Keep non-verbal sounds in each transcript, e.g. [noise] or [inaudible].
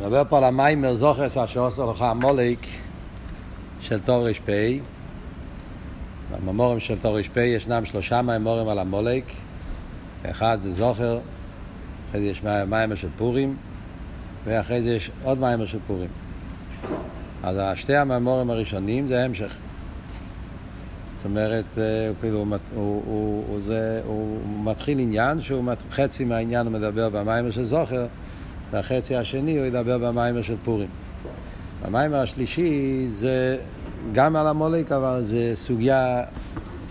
נדבר פה על המיימר זוכור אס אשר עושה לך עמולק של תר"פ. במיימורים של תר"פ ישנם שלושה מיימורים על עמולק. אחד זה זוכור, אחרי זה יש מיימר של פורים, ואחרי זה יש עוד מיימר של פורים. אז שתי המיימורים הראשונים זה המשך. זאת אומרת, הוא, כאילו, הוא, הוא, הוא, הוא, זה, הוא מתחיל עניין שהוא חצי מהעניין הוא מדבר במיימר של זוכר, והחצי השני הוא ידבר במיימר של פורים. המיימר השלישי זה גם על המולק, אבל זה סוגיה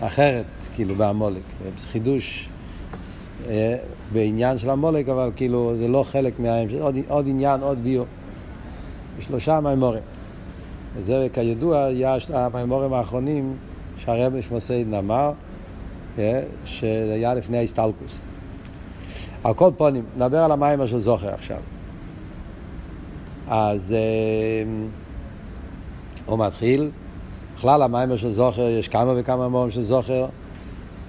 אחרת, כאילו, בעמולק. זה חידוש אה, בעניין של המולק, אבל כאילו זה לא חלק מההמשך, עוד, עוד עניין, עוד ביור. שלושה מיימורים. וזה כידוע, היה המיימורים האחרונים שהרב שמוסיין אמר, אה, שהיה לפני ההסתלקות. על כל פנים, נדבר על המאמר של זכור עכשיו. אז אה, הוא מתחיל, בכלל המאמר של זכור, יש כמה וכמה מאמרים של זכור,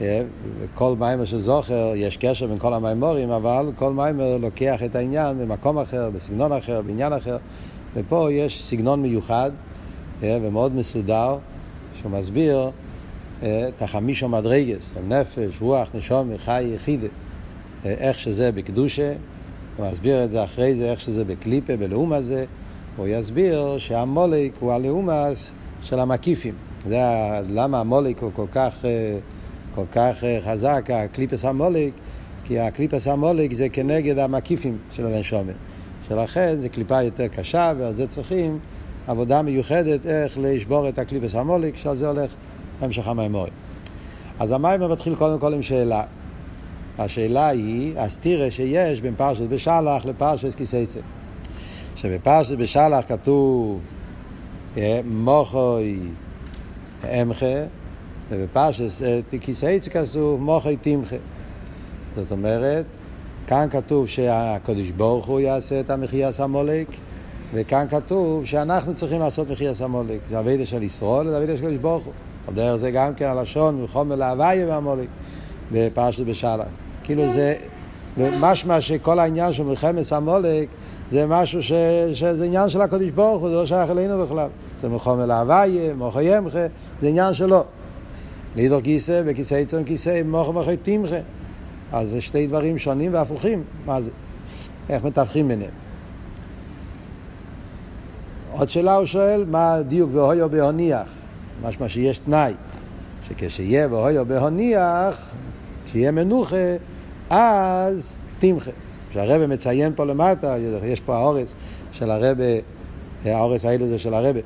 אה, וכל מאמר של זכור יש קשר בין כל המאמרים, אבל כל מאמר לוקח את העניין במקום אחר, בסגנון אחר, בעניין אחר, ופה יש סגנון מיוחד ומאוד מסודר, שהוא מסביר את החמישו מדרגס, נפש, רוח, נשום, חי, יחידה. איך שזה בקדושה, הוא מסביר את זה אחרי זה, איך שזה בקליפה, בלאום הזה, הוא יסביר שהמולק הוא הלאומס של המקיפים. זה למה המולק הוא כל כך, כל כך חזק, הקליפס המולק, כי הקליפס המולק זה כנגד המקיפים של הנשומת. שלכן זו קליפה יותר קשה, ועל זה צריכים עבודה מיוחדת איך לשבור את הקליפס המולק, שעל זה הולך המשך המימורי. אז המים מתחיל קודם כל עם שאלה. השאלה היא הסתירה שיש בין פרשת בשלח לפרשת כיסייצה. שבפרשת בשלח כתוב מוחוי אמחה, ובפרשת כיסייצה כתוב מוחוי תמחה. זאת אומרת, כאן כתוב שהקדוש ברוך הוא יעשה את המחיה סמולק, וכאן כתוב שאנחנו צריכים לעשות מחיה סמולק. זה אבידה של ישראל, זה אבידה של הקדוש ברוך הוא. על דרך זה גם כן הלשון, וחומר להוויה והמולק, בפרשת בשלח. כאילו זה משמע שכל העניין של מלחמת המולק זה משהו ש, שזה עניין של הקדוש ברוך הוא, זה לא שייך אלינו בכלל. זה מחומר להוויה, מוחו ימחה, זה עניין שלו. לידור כיסא וכיסא עיצון כיסא, מוחו מוחו תמחה. אז זה שתי דברים שונים והפוכים. מה זה? איך מתווכים ביניהם? עוד שאלה הוא שואל, מה הדיוק והויו בהוניח? משמע שיש תנאי, שכשיהיה והויו בהוניח, כשיהיה מנוחה, אז תמחה. שהרבא מציין פה למטה, יש פה האורס של הרבא, האורס האלה זה של הרבא,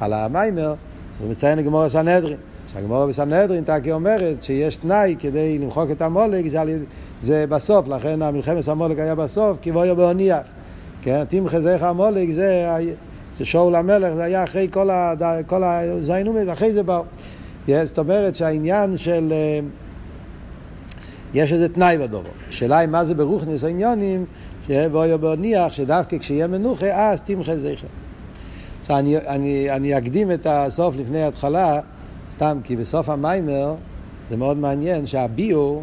על המיימר, זה מציין לגמור הסנהדרין. שהגמורה בסנהדרין תקי אומרת שיש תנאי כדי למחוק את המולק, זה, זה בסוף, לכן המלחמת המולק היה בסוף, כי בואו בהוניח. כן, תמחה זכר המולק זה, זה שאול המלך, זה היה אחרי כל, הד... כל הזיינומס, אחרי זה באו. זאת אומרת שהעניין של... יש איזה תנאי בדובו. השאלה היא מה זה ברוכניס העניונים, שבואו בניח שדווקא כשיהיה מנוחה, אז תמחה זכר. עכשיו אני, אני, אני אקדים את הסוף לפני ההתחלה, סתם כי בסוף המיימר זה מאוד מעניין שהביור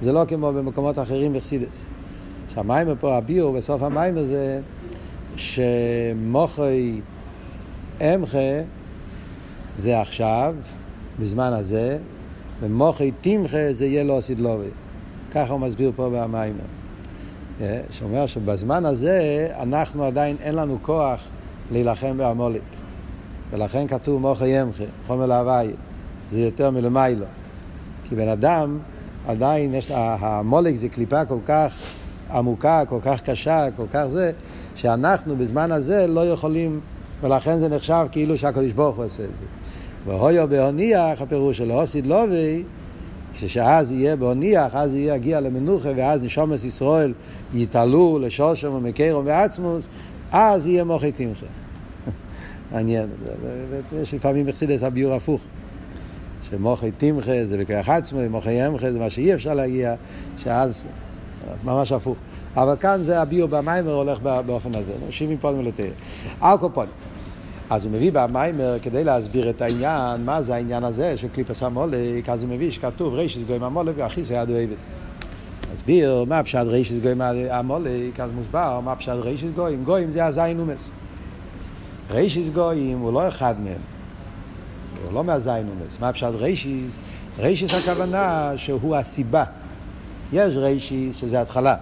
זה לא כמו במקומות אחרים בחסידס. שהמיימר פה, הביור בסוף המיימר זה שמוחי אמחה זה עכשיו, בזמן הזה, ומוחי תמחה זה יהיה לא סדלובי. ככה הוא מסביר פה במיימר. שאומר שבזמן הזה אנחנו עדיין אין לנו כוח להילחם בעמולק. ולכן כתוב מוחי אמחה, חומר להוואי. זה יותר מלמיילו. כי בן אדם עדיין יש, המולק זה קליפה כל כך עמוקה, כל כך קשה, כל כך זה, שאנחנו בזמן הזה לא יכולים, ולכן זה נחשב כאילו שהקדוש ברוך הוא עושה את זה. והויו בהוניח, הפירוש שלו, הוסיד לובי, כשאז יהיה בהוניח, אז יהיה יגיע למנוחה, ואז נשומס ישראל יתעלו לשושם ומקרום ועצמוס, אז יהיה מוחי תמחה. [laughs] מעניין, יש לפעמים מחסידס הביור הפוך. שמוחי תמחה זה בכרך עצמו, מוחי אמחה זה מה שאי אפשר להגיע, שאז ממש הפוך. אבל כאן זה הביור במיימר הולך באופן הזה, שיבים פונים לתרא. אלקופונים. אז הוא מביא במיימר כדי להסביר את העניין, מה זה העניין הזה של קליפס המולק, אז הוא מביא שכתוב רישיס גויים המולק ואחיס היד אוהבת. מסביר מה פשט רישיס גויים המולק, אז מוסבר מה פשט רישיס גויים. גויים זה הזין אומס. רישיס גויים הוא לא אחד מהם. הוא לא מהזין אומס. מה פשט רישיס? רישיס הכוונה שהוא הסיבה. יש רישיס שזה התחלה,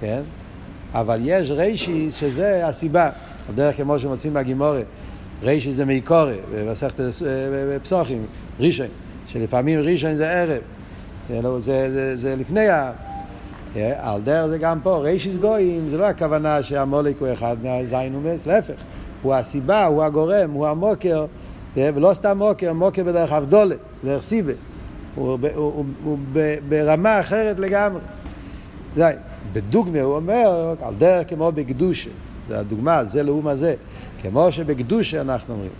כן? אבל יש רישיס שזה הסיבה. הדרך כמו שמוצאים בגימורת. רישיס זה מיקורי, במסכת פסוחים, ראשון, שלפעמים ראשון זה ערב. זה, זה, זה, זה לפני ה... על דרך זה גם פה, רישיס גויים, זה לא הכוונה שהמולק הוא אחד מהזין ומס, להפך. הוא הסיבה, הוא הגורם, הוא המוקר, ולא סתם מוקר, מוקר בדרך אבדולת, בדרך סיבה. הוא, הוא, הוא, הוא ברמה אחרת לגמרי. זה, בדוגמה הוא אומר, על דרך כמו בקדושה. זה הדוגמה, זה לאום הזה. כמו שבקדושה אנחנו אומרים,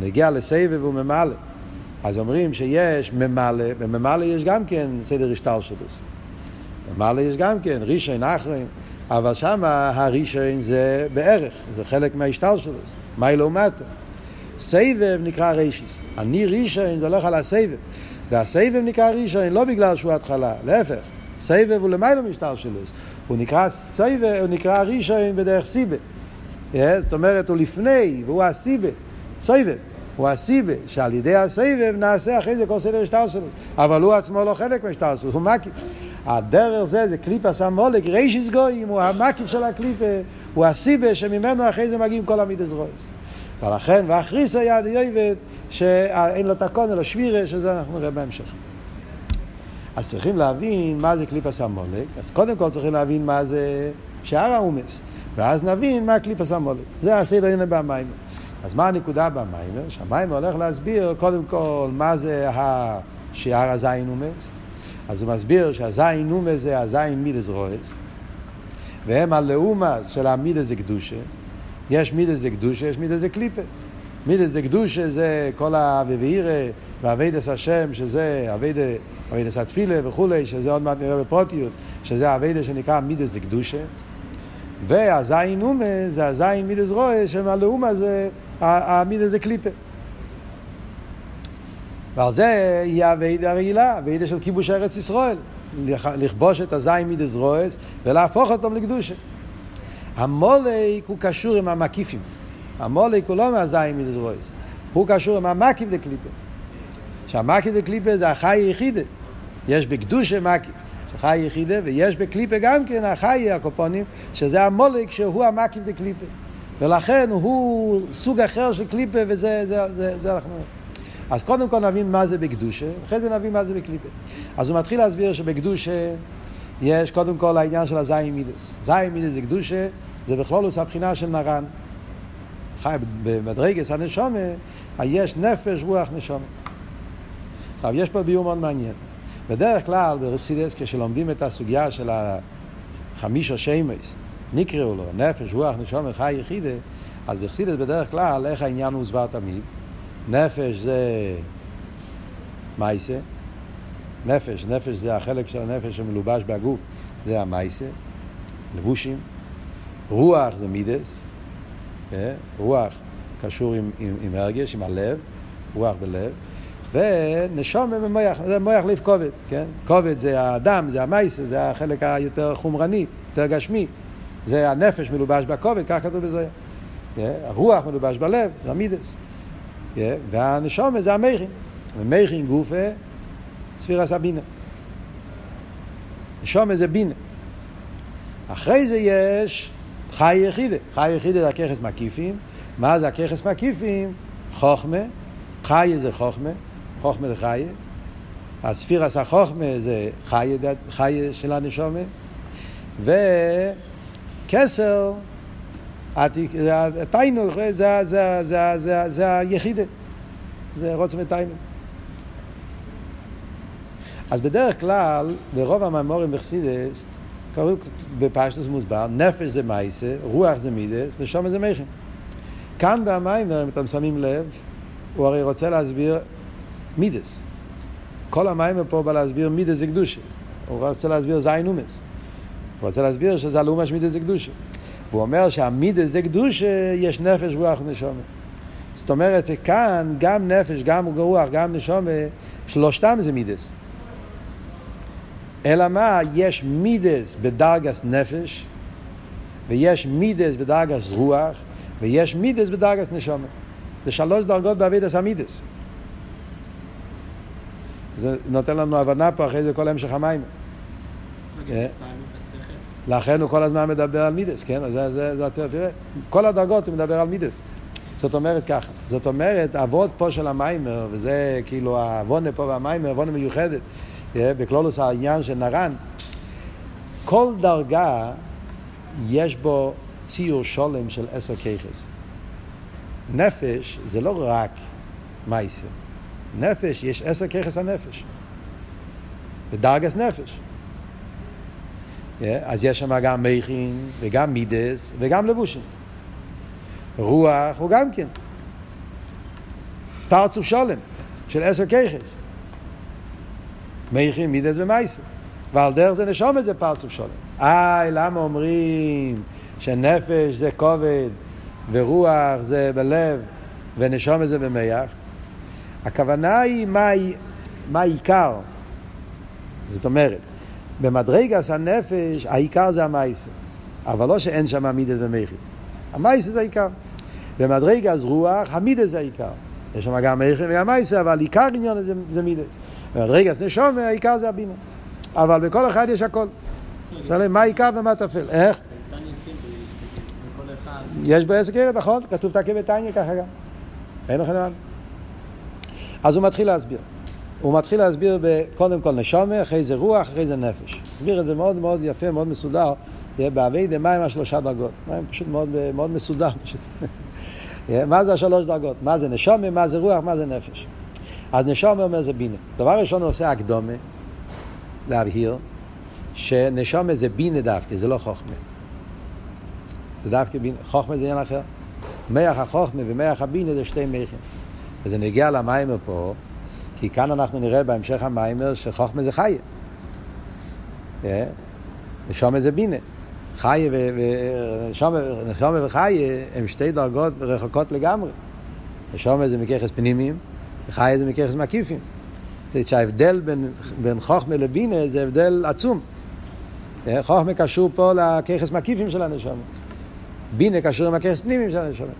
נגיע לסבב וממלא. אז אומרים שיש ממלא, בממלא יש גם כן סדר השטר שלו. ממלא יש גם כן, רישיין אחרים, אבל שם הרישיין זה בערך, זה חלק מההשטר שלו. מה לעומתו? סבב נקרא רישיס. אני רישיין זה הולך על הסבב. והסבב נקרא רישיין לא בגלל שהוא התחלה, להפך. סבב הוא למעלה משטר שלו. הוא נקרא סבב, הוא נקרא רישיין בדרך סיבה. זאת אומרת, הוא לפני, והוא הסיבה. סבב. הוא הסיבה, שעל ידי הסבב נעשה אחרי זה כל סדר השטלסלוס. אבל הוא עצמו לא חלק מהשטלסלוס, הוא מקיף. הדרך זה, זה קליפה סמולק, רישיס גויים, הוא המקיף של הקליפה, הוא הסיבה שממנו אחרי זה מגיעים כל המידס רויס. ולכן, ואחריס היה דיובד, שאין לו תקון, אלא שבירה, שזה אנחנו נראה בהמשך. אז צריכים להבין מה זה קליפה סמולק, אז קודם כל צריכים להבין מה זה שאר האומס, ואז נבין מה קליפה סמולק. זה הסדר הנה במים. אז מה הנקודה במיימר? שהמיימר הולך להסביר קודם כל מה זה השער הזין אומץ. אז הוא מסביר שהזין אומץ זה הזין מידס רועץ, והם הלאומס של המידס זה קדושה. יש מידס זה קדושה, יש מידס זה קליפה. מידס זה קדושה זה כל האביבירה ועבודת השם, שזה עבודת התפילה וכולי, שזה עוד מעט נראה בפרטיות, שזה עבודת שנקרא מידות דקדושה. והזין אומות זה הזין מידות רעות, שמהלעומת זה המידות דקליפה. ועל זה יהיה העבודה הרגילה, העבודה של כיבוש ארץ ישראל. לכבוש את הזין מידות רעות ולהפוך אותם לקדושה. עמלק הוא קשור עם המקיפים. המולק הוא לא מהזין מידס רועס, הוא קשור עם המקיף דקליפה. שהמקיף דקליפה זה החי היחידה. יש בקדושה מקיף. חי יחידה, ויש בקליפה גם כן החי הקופונים, שזה המולק שהוא המקיף דקליפה. ולכן הוא סוג אחר של קליפה, וזה זה, זה, זה אנחנו... אז קודם כל נבין מה זה בקדושה, אחרי זה נבין מה זה בקליפה. אז הוא מתחיל להסביר שבקדושה יש קודם כל העניין של הזין מידס. זין מידס זה קדושה, זה בכלולוס הבחינה של מרן. חי במדרגס הנשומה, יש נפש, רוח, נשומה. עכשיו, יש פה ביור מאוד מעניין. בדרך כלל ברסידס, כשלומדים את הסוגיה של החמישה שמייס, נקראו לו, נפש, רוח, נשום, חי, יחידה, אז ברסידס בדרך כלל, איך העניין מוסבר תמיד? נפש זה מייסה, נפש, נפש זה החלק של הנפש שמלובש בגוף, זה המייסה, לבושים, רוח זה מידס, אה? רוח קשור עם, עם, עם הרגש, עם הלב, רוח בלב, ונשום במוח, זה מוח ליף כובד, כן? כובד זה האדם, זה המייס, זה החלק היותר חומרני, יותר גשמי. זה הנפש מלובש בכובד, כך כתוב בזה. Yeah, הרוח מלובש בלב, זה המידס. Yeah, והנשום זה המכין. ומכין גופה, ספירה סבינה. נשום זה בינה. אחרי זה יש חי יחידה. חי יחידה זה הככס מקיפים. מה זה הככס מקיפים? חוכמה. חי זה חוכמה. חוכמה זה חיה, הספירס החוכמה זה חיה, חיה של הנשומה, וכסר, התיינו, זה, זה, זה, זה, זה היחידה, זה רוצה ותיינו. אז בדרך כלל, ברוב המאמורים בחסידס, קראו בפשטוס מוסבר, נפש זה מייסה, רוח זה מידס, נשום זה מכן. כאן במיימר, אם אתם שמים לב, הוא הרי רוצה להסביר מידס. כל המים פה בא להסביר מידס זה קדושה. הוא רוצה להסביר זין אומס. הוא רוצה להסביר שזה הלאומה של מידס זה קדושה. והוא אומר שהמידס זה קדושה, יש נפש, רוח ונשומה. זאת אומרת שכאן גם נפש, גם רוח, גם נשומה, שלושתם זה מידס. אלא מה? יש מידס בדרגס נפש, ויש מידס בדרגס רוח, ויש מידס בדרגס נשומת. זה שלוש דרגות באבידס המידס. זה נותן לנו הבנה פה אחרי זה כל המשך המים. אה? לכן הוא כל הזמן מדבר על מידס, כן? זה, זה, זה, תראה, כל הדרגות הוא מדבר על מידס. זאת אומרת ככה, זאת אומרת, אבות פה של המיימר, וזה כאילו העוונה פה והמיימר, עוונה מיוחדת, אה, בכלולוס העניין של נרן, כל דרגה יש בו ציור שולם של עשר ככס. נפש זה לא רק מייסר. נפש, יש עשר ככס הנפש. בדרגס נפש. Yeah, אז יש שם גם מכין, וגם מידס, וגם לבושים. רוח הוא גם כן. פרצוף שולם של עשר ככס. מכין, מידס ומייסר. ועל דרך זה נשום את זה פרצוף שולם. איי, למה אומרים שנפש זה כובד ורוח זה בלב ונשום את זה במח? הכוונה היא מה, מה העיקר. זאת אומרת, במדרגס הנפש העיקר זה המייסר. אבל לא שאין שם מידס ומכין. המייסר זה העיקר. במדרגס רוח המיידס זה העיקר. יש שם גם מכין וגם מייסר, אבל עיקר עניין זה, זה מידס. במדרגס נשום העיקר זה הבינה. אבל בכל אחד יש הכל. שאלה מה העיקר ומה טפל. איך? יש בו עסק ערת, נכון? כתוב תקה ותניא ככה גם. אין לכם מה. אז הוא מתחיל להסביר. הוא מתחיל להסביר קודם כל נשומה, אחרי זה רוח, אחרי זה נפש. הסביר את זה מאוד מאוד יפה, מאוד מסודר. באבי דה עם השלושה דרגות? מים פשוט מאוד, מאוד מסודר פשוט. [laughs] מה זה השלוש דרגות? מה זה נשומה, מה זה רוח, מה זה נפש? אז נשומה אומר זה בינה. דבר ראשון הוא עושה הקדומה, להבהיר, שנשומה זה בינה דווקא, זה לא חוכמה. זה דווקא בינה, חוכמה זה עניין אחר. מח החוכמה ומח הבינה זה שתי מחים. וזה נגיע למיימר פה, כי כאן אנחנו נראה בהמשך המיימר שחוכמה זה חיה. אה? נשומה זה בינה. חיה ונשומה וחיה הם שתי דרגות רחוקות לגמרי. נשומה זה מככס פנימיים, וחיה זה מככס מקיפים. זאת שההבדל בין, בין חוכמה לבינה זה הבדל עצום. אה? חוכמה קשור פה לככס מקיפים של הנשומה. בינה קשור עם הככס פנימיים של הנשומה.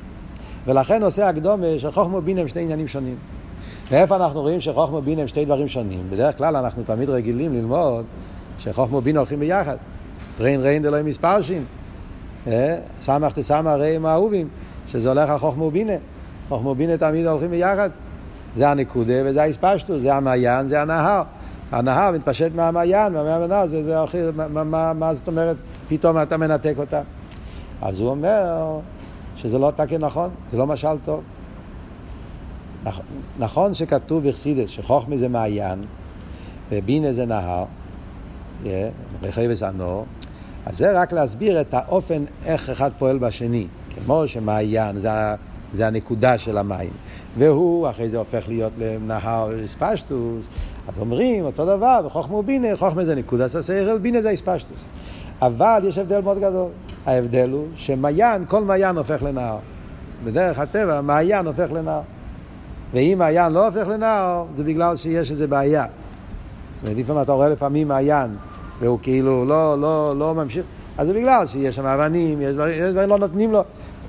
ולכן עושה הקדומה שחוכמה ובינה הם שני עניינים שונים. ואיפה אנחנו רואים שחוכמה ובינה הם שתי דברים שונים? בדרך כלל אנחנו תמיד רגילים ללמוד שחוכמה ובינה הולכים ביחד. טריין ריין דלוי מספרשין. אה? סמך תסמך רעים האהובים, שזה הולך על חוכמה ובינה. חוכמה ובינה תמיד הולכים ביחד. זה הנקודה וזה האספשטו, זה המעיין, זה הנהר. הנהר מתפשט מהמעיין, מהמעיין, זה, זה מה, מה, מה זאת אומרת, פתאום אתה מנתק אותה. אז הוא אומר שזה לא תקן נכון, זה לא משל טוב. נכון שכתוב בחסידס שחוכמה זה מעיין ובינה זה נהר, רכי וסנור, אז זה רק להסביר את האופן איך אחד פועל בשני. כמו שמעיין זה, זה הנקודה של המים, והוא אחרי זה הופך להיות לנהר ספשטוס, אז אומרים אותו דבר, וחוכמה ובינה, חוכמה זה נקודת הסייכל, בינה זה ספשטוס. אבל יש הבדל מאוד גדול. ההבדל הוא שמעיין, כל מעיין הופך לנהר. בדרך הטבע, מעיין הופך לנהר. ואם מעיין לא הופך לנהר, זה בגלל שיש איזה בעיה. זאת אומרת, לפעמים אתה רואה לפעמים מעיין, והוא כאילו לא, לא, לא ממשיך, אז זה בגלל שיש שם אבנים, יש דברים, יש דברים לא נותנים לו,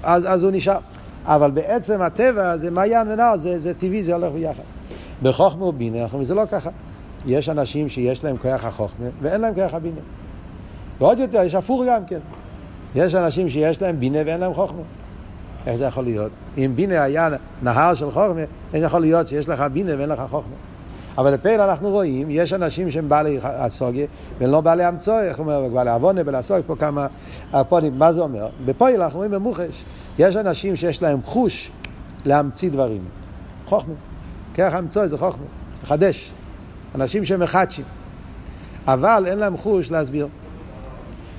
אז, אז הוא נשאר. אבל בעצם הטבע זה מעיין ונהר, זה, זה טבעי, זה הולך ביחד. בחוכמה ובינה, זה לא ככה. יש אנשים שיש להם כוח החוכמה ואין להם כוח הבינה. ועוד יותר, יש הפוך גם כן. יש אנשים שיש להם בינה ואין להם חוכמה. איך זה יכול להיות? אם בינה היה נהר של חוכמה, איך יכול להיות שיש לך בינה ואין לך חוכמה? אבל לפעמים אנחנו רואים, יש אנשים שהם בעלי הסוגיה, והם לא בעלי המצוא, איך אומר, בעלי עוונה, בעלי הסוגיה, פה כמה הפונים, מה זה אומר? בפועל אנחנו רואים במוחש, יש אנשים שיש להם חוש להמציא דברים. חוכמה. כרך המצוא זה חוכמה, לחדש. אנשים שהם מחדשים. אבל אין להם חוש להסביר.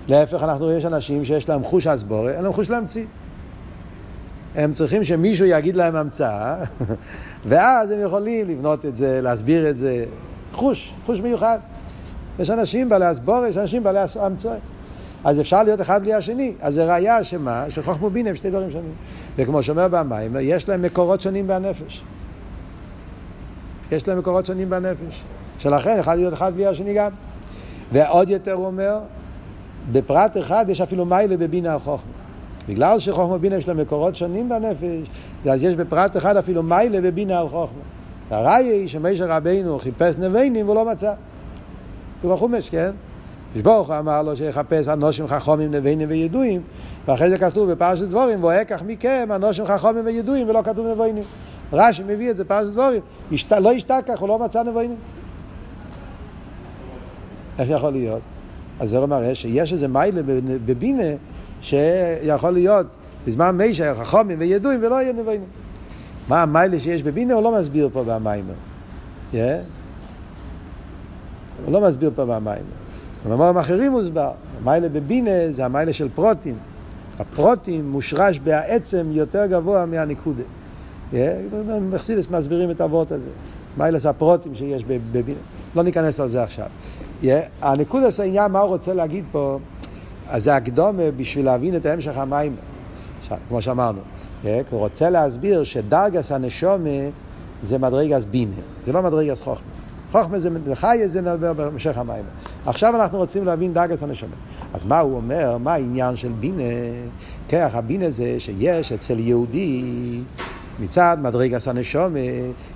להפך, אנחנו יש אנשים שיש להם חוש הסבורה, אין להם חוש להמציא. הם צריכים שמישהו יגיד להם המצאה, [laughs] ואז הם יכולים לבנות את זה, להסביר את זה. חוש, חוש מיוחד. יש אנשים בעלי הסבורה, יש אנשים בעלי המצאה. אז אפשר להיות אחד בלי השני. אז זה ראייה שמה? שחוכמו בינה הם שתי דברים שונים. וכמו שאומר במים, יש להם מקורות שונים בנפש. יש להם מקורות שונים בנפש. שלכן אחד להיות אחד בלי השני גם. ועוד יותר הוא אומר, בפרט אחד יש אפילו מיילה בבינה על חוכמה. בגלל שחוכמה ובינה יש להם מקורות שונים בנפש, אז יש בפרט אחד אפילו מיילה בבינה על חוכמה. והראיה היא שמשה רבינו חיפש נביינים והוא לא מצא. כתוב בחומש, כן? ברוך אמר לו שיחפש אנושים חכומים נביינים וידועים, ואחרי זה כתוב בפרשת דבורים, ואקח מכם אנושים חכומים וידועים, ולא כתוב נביינים. רש"י מביא את זה בפרשת דבורים, השת... לא השתכח, הוא לא מצא נביינים. איך יכול להיות? אז זה מראה שיש איזה מיילה בבינה שיכול להיות בזמן מיישה חכומים וידועים ולא יהיה נביינים. מה המיילה שיש בבינה הוא לא מסביר פה במיימר. Yeah. הוא לא מסביר פה במיימר. במאמרים אחרים מוסבר. המיילה בבינה זה המיילה של פרוטים. הפרוטים מושרש בעצם יותר גבוה מהניקודה. מחסידס מסבירים את האבות הזה. מיילס הפרוטים שיש בבינה. לא ניכנס על זה עכשיו. הנקודס העניין, מה הוא רוצה להגיד פה, אז זה הקדומה בשביל להבין את המשך המים, כמו שאמרנו. הוא רוצה להסביר שדרגס הנשומה זה מדרגס בינה, זה לא מדרגס חוכמה. חוכמה זה חי, זה נדבר בהמשך המים. עכשיו אנחנו רוצים להבין דרגס הנשומה. אז מה הוא אומר? מה העניין של בינה? כרך הבינה זה שיש אצל יהודי מצד מדרגס הנשומה,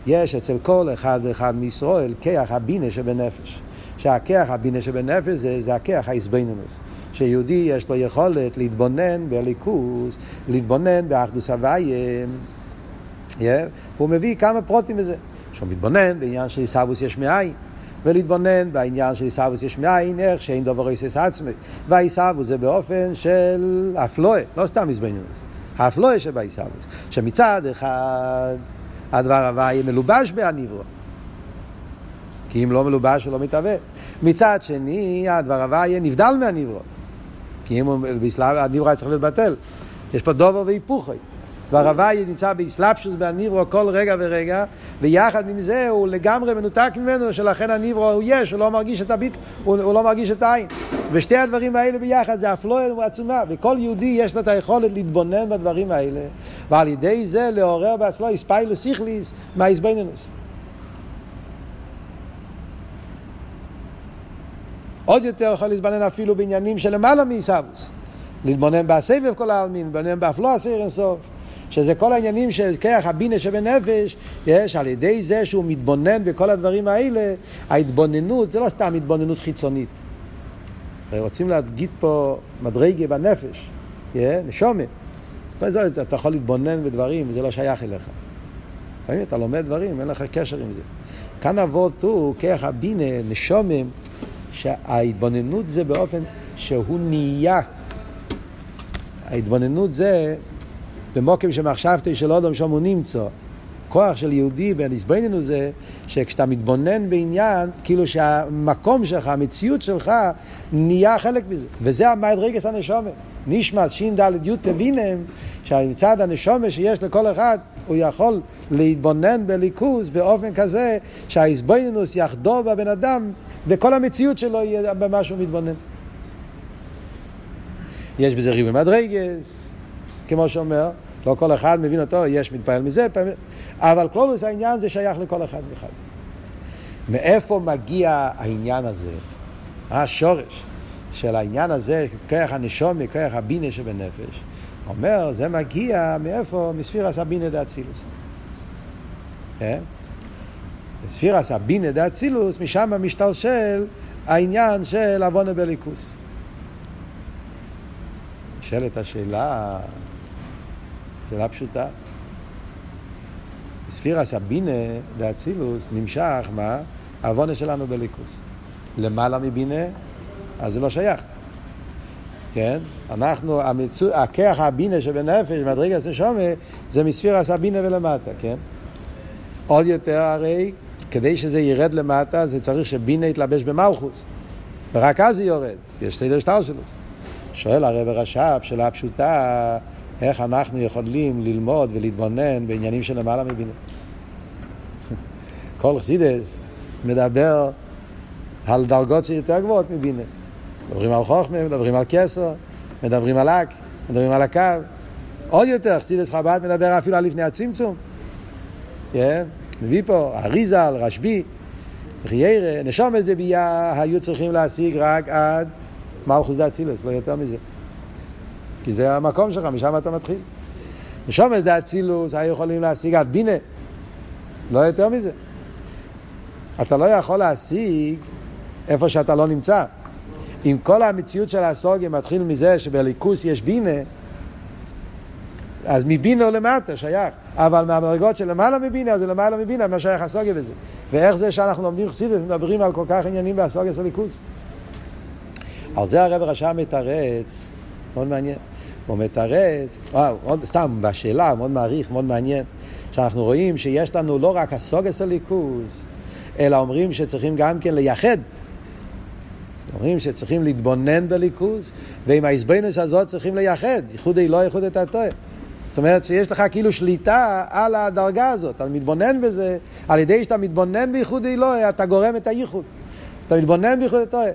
יש אצל כל אחד ואחד מישראל כרך הבינה שבנפש. שהכרך הבינה שבנפש זה, זה הכרך האיזבנינוס. שיהודי יש לו יכולת להתבונן בליכוס, להתבונן באחדוס הוויים. Yeah. הוא מביא כמה פרוטים בזה. שהוא מתבונן בעניין של עיסאוווס יש מאין. ולהתבונן בעניין של עיסאוווס יש מאין, איך שאין דובר איסס עצמי. והעיסאוווס זה באופן של אפלואה, לא סתם עיזבנינוס. האפלואה שבעיסאוווס. שמצד אחד הדבר הוויה מלובש בהניברו. כי אם לא מלובש הוא לא מתהווה. מצד שני, הדבר הוויה נבדל מהניברו. כי אם הוא, הניברו היה צריך להיות בטל. יש פה דובר והיפוכי. דבר הוויה נמצא באסלאפשוס בהניברו כל רגע ורגע, ויחד עם זה הוא לגמרי מנותק ממנו, שלכן הניברו הוא יש, הוא לא מרגיש את הביט, הוא, הוא לא מרגיש את העין. ושתי הדברים האלה ביחד זה אפלואה עצומה, וכל יהודי יש לו את היכולת להתבונן בדברים האלה, ועל ידי זה לעורר בעצמו איספיילוס סיכליס מהאיסבנינוס. עוד יותר יכול להתבונן אפילו בעניינים שלמעלה מעיסאוווס. להתבונן בסבב כל העלמין, להתבונן באפלו הסיר אינסוף. שזה כל העניינים של כיח הבינה שבנפש, יש על ידי זה שהוא מתבונן בכל הדברים האלה, ההתבוננות זה לא סתם התבוננות חיצונית. רוצים להגיד פה מדרגה בנפש, נשומה. אתה יכול להתבונן בדברים, זה לא שייך אליך. אתה לומד דברים, אין לך קשר עם זה. כאן אבות הוא, כיח הבינה, נשומה, שההתבוננות זה באופן שהוא נהיה. ההתבוננות זה במוקם שמחשבתי של אודום שם הוא נמצא. כוח של יהודי בנסבננו זה שכשאתה מתבונן בעניין, כאילו שהמקום שלך, המציאות שלך, נהיה חלק מזה. וזה המייד רגס הנשומת. נשמע ש"ד י' תבינם, שמצד הנשומת שיש לכל אחד, הוא יכול להתבונן בליכוז באופן כזה שהאיזבנינוס יחדור בבן אדם וכל המציאות שלו יהיה במה שהוא מתבונן. יש בזה ריבוי מדרגס, כמו שאומר, לא כל אחד מבין אותו, יש מתפעל מזה, אבל כלולוס העניין זה שייך לכל אחד ואחד. מאיפה מגיע העניין הזה? השורש של העניין הזה, כוח הנשום, כוח הבינה שבנפש? אומר, זה מגיע מאיפה? מספירס הבינה דאצילוס. כן? ספירס הבינה דאצילוס, משם משתלשל העניין של עוונה בליכוס. נשאלת השאלה, שאלה פשוטה. ספירס הבינה דאצילוס נמשך, מה? העוונה שלנו בליכוס. למעלה מבינה, אז זה לא שייך. כן? אנחנו, המצו... הכח הבינה שבנפש, מדרגת נשומה, זה מספירס הבינה ולמטה, כן? עוד יותר הרי, כדי שזה ירד למטה, זה צריך שבינה יתלבש במלכוס. ורק אז זה יורד, יש סדר שטר שלו. שואל הרב רש"ב, שאלה פשוטה, איך אנחנו יכולים ללמוד ולהתבונן בעניינים של למעלה מבינה. [laughs] כל חסידס מדבר על דרגות שיותר גבוהות מבינה. מדברים על חוכמה, מדברים על כסר, מדברים על אק, מדברים על הקו. עוד יותר, חסידס חב"ד מדבר אפילו על לפני הצמצום. כן? מביא פה אריזל, רשב"י, חיירה, נשום איזה ביאה היו צריכים להשיג רק עד מלכוס דאצילס, לא יותר מזה. כי זה המקום שלך, משם אתה מתחיל. נשום איזה אצילוס היו יכולים להשיג עד בינה, לא יותר מזה. אתה לא יכול להשיג איפה שאתה לא נמצא. אם כל המציאות של הסוגיה מתחיל מזה שבליכוס יש בינה, אז מבינה למטה שייך. אבל מהמדרגות של למעלה מבינה, זה למעלה מבינה, מה שייך הסוגיה בזה. ואיך זה שאנחנו לומדים חסידות, מדברים על כל כך עניינים בהסוגיה של ליכוס. על זה הרב רשם מתרץ, מאוד מעניין. הוא מתרץ, וואו, עוד, סתם, בשאלה, מאוד מעריך, מאוד מעניין, שאנחנו רואים שיש לנו לא רק הסוגיה של ליכוס, אלא אומרים שצריכים גם כן לייחד. אומרים שצריכים להתבונן בליכוז, ועם ההזבנוס הזאת צריכים לייחד, ייחודי לא ייחוד את הטועה. זאת אומרת שיש לך כאילו שליטה על הדרגה הזאת, אתה מתבונן בזה, על ידי שאתה מתבונן בייחוד אלוהי, אתה גורם את הייחוד. אתה מתבונן בייחוד אלוהי.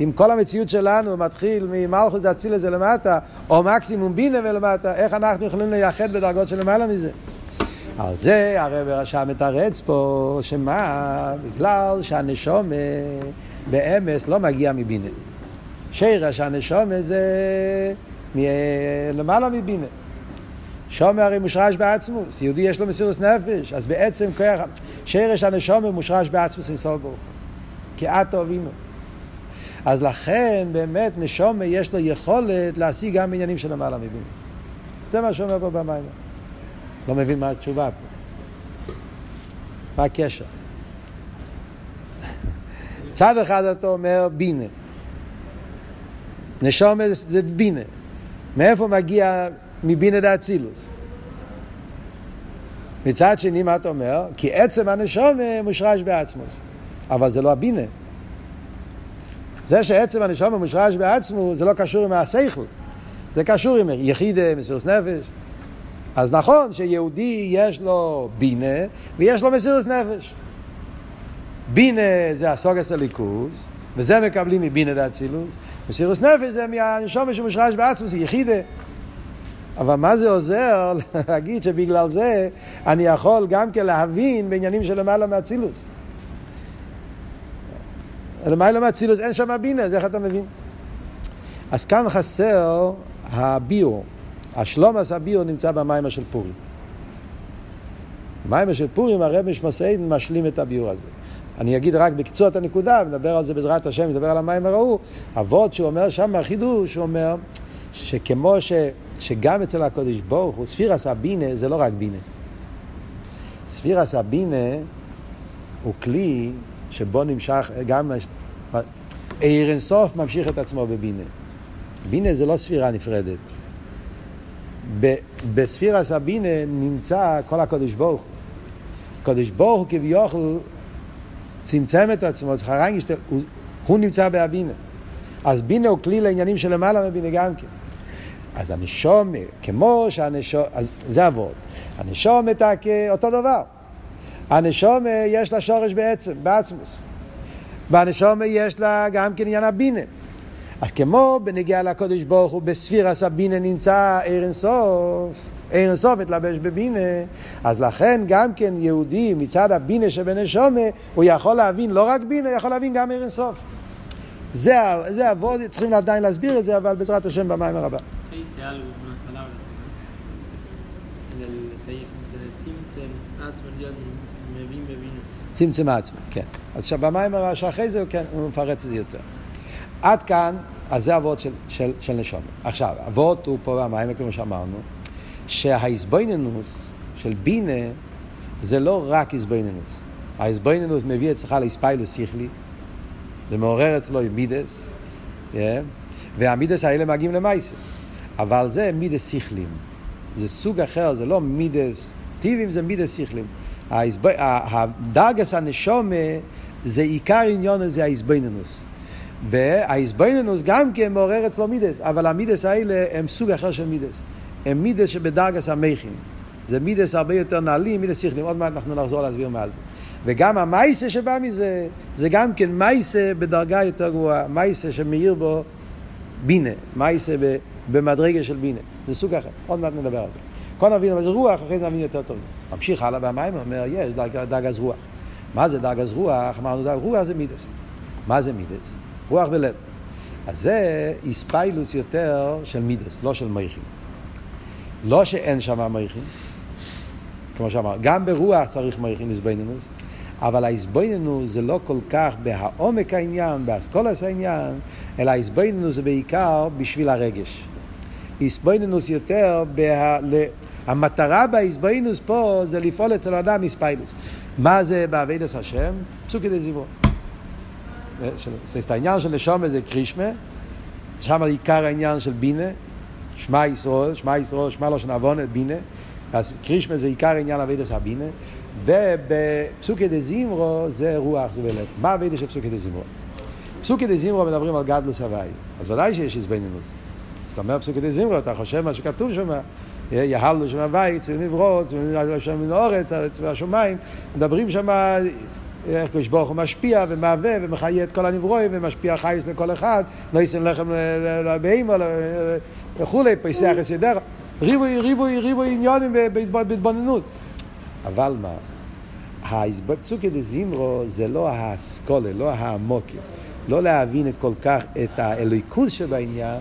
אם כל המציאות שלנו מתחיל ממלכוס לזה למטה, או מקסימום בינה ולמטה, איך אנחנו יכולים לייחד בדרגות של למעלה מזה? על זה הרב רשם מתרץ פה, שמה? בגלל שהנשום באמס לא מגיע מבינה. שירש הנשום זה למעלה מבינה. שומר הרי מושרש בעצמוס, יהודי יש לו מסירות נפש, אז בעצם כוח, שרש הנשומר מושרש בעצמוס אינסוף ברוך כי את. אז לכן באמת נשומר יש לו יכולת להשיג גם עניינים של למעלה מבינה. זה מה שאומר פה במים. לא מבין מה התשובה פה. מה הקשר? צד אחד אתה אומר בינה. נשומר זה בינה. מאיפה מגיע מבינה דאצילוס. מצד שני, מה אתה אומר? כי עצם הנשום מושרש בעצמוס. אבל זה לא הבינה. זה שעצם הנשום מושרש בעצמו, זה לא קשור עם השכל. זה קשור עם יחידה, מסירוס נפש. אז נכון שיהודי יש לו בינה ויש לו מסירוס נפש. בינה זה הסוגס הליכוס, וזה מקבלים מבינה דאצילוס. מסירוס נפש זה מהנשום שמושרש בעצמו, זה יחידה. אבל מה זה עוזר [laughs] להגיד שבגלל זה אני יכול גם כן להבין בעניינים של למעלה מאצילוס? למעלה מאצילוס אין שם בינה, אז איך אתה מבין? אז כאן חסר הביור. השלומס הביור נמצא במיימר של פורים. במיימר של פורים הרב משמעסיין משלים את הביור הזה. אני אגיד רק בקצור את הנקודה, ונדבר על זה בעזרת השם, נדבר על המים ההוא. אבות שהוא אומר שם החידוש, הוא אומר שכמו ש... שגם אצל הקודש ברוך הוא, ספירס הבינה זה לא רק בינה. ספירס הבינה הוא כלי שבו נמשך גם... עיר אינסוף ממשיך את עצמו בבינה. בינה זה לא ספירה נפרדת. בספירס הבינה נמצא כל הקודש ברוך הוא. הקודש ברוך הוא כביכול צמצם את עצמו, זכר הוא, הוא נמצא בהבינה. אז בינה הוא כלי לעניינים של למעלה מבינה גם כן. אז הנשום, כמו שהנשום, אז זה אבות. הנשום אותו דבר. הנשום יש לה שורש בעצם, בעצמוס. והנשום יש לה גם כן עניין הבינה. אז כמו בנגיעה לקודש ברוך הוא בספירס הבינה נמצא ער אינסוף, ער אינסוף התלבש בבינה, אז לכן גם כן יהודי מצד הבינה שבנשומה, הוא יכול להבין לא רק בינה, הוא יכול להבין גם ער אינסוף. זה, זה אבות, צריכים עדיין להסביר את זה, אבל בעזרת השם במים הרבה. צמצם עצמו כן. אז עכשיו במיימר שאחרי זה כן, הוא מפרט את זה יותר. עד כאן, אז זה אבות של, של, של נשום. עכשיו, אבות הוא פה במיימר, כמו שאמרנו, שהאיזבויננוס של בינה זה לא רק איזבויננוס. האיזבויננוס מביא אצלך לאיספיילוס שכלי, זה מעורר אצלו מידס, yeah, והמידס האלה מגיעים למייסר. אבל זה מידס שכלים. זה סוג אחר, זה לא מידס טיבים, זה מידס שכלים. הדרגס הנשומה זה עיקר עניון, זה האיזבנינוס. והאיזבנינוס גם כן מעורר אצלו מידס, אבל המידס האלה הם סוג אחר של מידס. הם מידס שבדרגס המכין. זה מידס הרבה יותר נעלים, מידס שכלים. עוד מעט אנחנו נחזור להסביר מה זה. וגם המייסה שבא מזה, זה גם כן מייסה בדרגה יותר גבוהה, מייסה שמאיר בו בינה, מייסה. במדרגה של בינה. זה סוג אחר, עוד מעט נדבר על זה. כל נבין אבל זה רוח, אחרי זה נבין יותר טוב. ממשיך הלאה במים, אומר, יש אז רוח. מה זה דרגס רוח? אמרנו, דרג, רוח זה מידס. מה זה מידס? רוח בלב. אז זה איספיילוס יותר של מידס, לא של מייכים. לא שאין שם מייכים, כמו שאמר, גם ברוח צריך מייכים איזבנינוס, אבל האיזבנינוס זה לא כל כך בהעומק העניין, באסכולס העניין, אלא האיזבנינוס זה בעיקר בשביל הרגש. איזבנינוס יותר, בה... המטרה באיזבנינוס פה זה לפעול אצל האדם איספיילוס. מה זה בעבידת השם? פסוקי דזיברו. את העניין של נשומת זה קרישמה, שם עיקר העניין של בינה, שמע ישראל, שמע ישראל, שמע לא שנבון בינה, אז קרישמה זה עיקר עניין אבידס הבינה, ובפסוקי דזימרו זה רוח, זה בלב. מה אבידס של פסוקי דזימרו? פסוקי דזימרו מדברים על גדלוס הוואי, אז ודאי שיש איזבנינוס. כשאתה אומר פסוקי דזימרו, אתה חושב מה שכתוב שם, יהלו שם הוואי, צל נברוץ, שם מן האורץ, צבע השמיים, מדברים שם איך קדוש ברוך הוא משפיע ומהווה ומחיה את כל הנברואים ומשפיע חייס לכל אחד, לא יישם לחם לבהמה וכולי, פסח יסדר, ריבוי, ריבוי, ריבוי עניונים בהתבוננות. אבל מה? פסוקי דזימרו זה לא האסכולה, לא העמוקי, לא להבין את כל כך את האלוהיקוס שבעניין,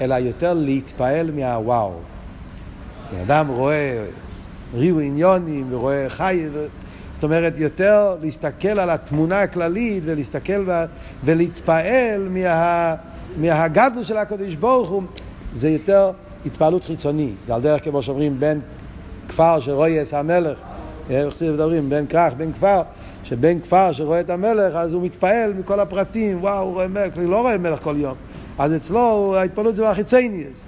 אלא יותר להתפעל מהוואו. בן אדם רואה ריבוי עניונים ורואה חי, זאת אומרת, יותר להסתכל על התמונה הכללית ולהסתכל. ולהתפעל מה... מהגדלות של הקדוש ברוך הוא, זה יותר התפעלות חיצוני. זה על דרך כמו שאומרים, בין כפר שרואה את המלך, איך זה מדברים, בין כרך, בין כפר, שבין כפר שרואה את המלך, אז הוא מתפעל מכל הפרטים, וואו, הוא רואה מלך, הוא לא רואה מלך כל יום. אז אצלו ההתפעלות זה מהחיצניאס.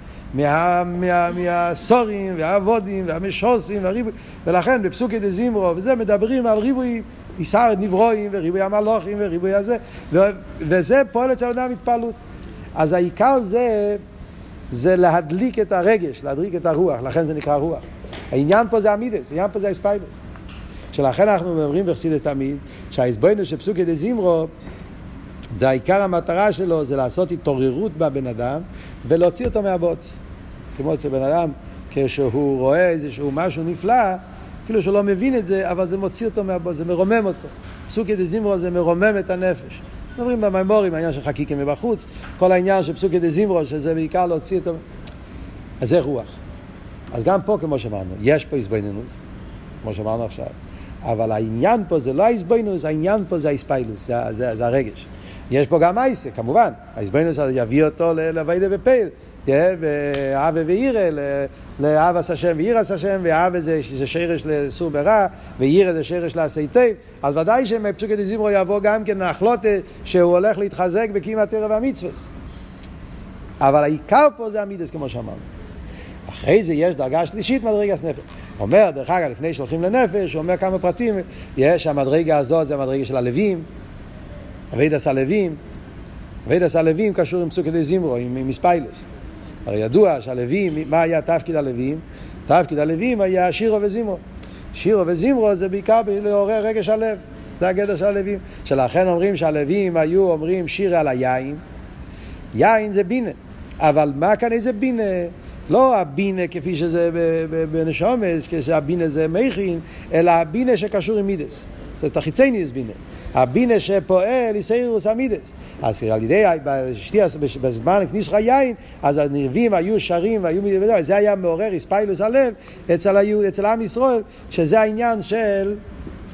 מהסורים והעבודים והמשוסים והריבוי ולכן בפסוקי דזימרו וזה מדברים על ריבוי עיסר נברואים וריבוי המלוכים וריבוי הזה ו- וזה פועל אצל אדם התפעלות אז העיקר זה זה להדליק את הרגש, להדליק את הרוח, לכן זה נקרא רוח. העניין פה זה המידס, העניין פה זה האספיילוס. שלכן אנחנו אומרים בחסידס תמיד, שהאסבוינוס של פסוקי דזימרו זה העיקר המטרה שלו, זה לעשות התעוררות בבן אדם ולהוציא אותו מהבוץ. כמו אצל בן אדם, כשהוא רואה איזשהו משהו נפלא, אפילו שהוא לא מבין את זה, אבל זה מוציא אותו מהבוץ, זה מרומם אותו. פסוקי דזימרו זה מרומם את הנפש. מדברים במימורים, העניין של חקיקים מבחוץ, כל העניין של פסוקי דזימרו, שזה בעיקר להוציא אותו. אז זה רוח. אז גם פה, כמו שאמרנו, יש פה איזבנינוס, כמו שאמרנו עכשיו, אבל העניין פה זה לא האיזבנינוס, העניין פה זה האיספיילוס, זה, זה, זה הרגש. יש פה גם אייסה, כמובן. האיזבנינוס יביא אותו לווידה בפייל. ואהבה ואירא, לאהבס השם ואירס השם, ואהבה זה, זה שרש לסור ברע, ואירא זה שרש לעשי טוב, אז ודאי שמפסוקי דזימרו יבוא גם כן נחלוטה שהוא הולך להתחזק בקימת ערב המצווה. אבל העיקר פה זה המידס, כמו שאמרנו. אחרי זה יש דרגה שלישית מדרגת נפש. אומר, דרך אגב, לפני שהולכים לנפש, הוא אומר כמה פרטים, יש המדרגה הזאת, זה המדרגה של הלווים, אבידס הלווים, אבידס הלווים קשור עם פסוקי דזימרו, עם, עם מספיילוס. הרי ידוע שהלווים, מה היה תפקיד הלווים? תפקיד הלווים היה שירו וזימרו. שירו וזימרו זה בעיקר לעורר רגש הלב. זה הגדר של הלווים. שלכן אומרים שהלווים היו אומרים שיר על היין. יין זה בינה. אבל מה כאן איזה בינה? לא הבינה כפי שזה בנשומס, כשהבינה זה מכין, אלא הבינה שקשור עם מידס. זאת החיצייניס בינה. הבינה שפועל איסאירוס המידס. אז על ידי, בזמן כניס לך יין, אז הנרבים היו שרים והיו, זה היה מעורר איספיילוס הלב אצל, היו, אצל עם ישראל, שזה העניין של,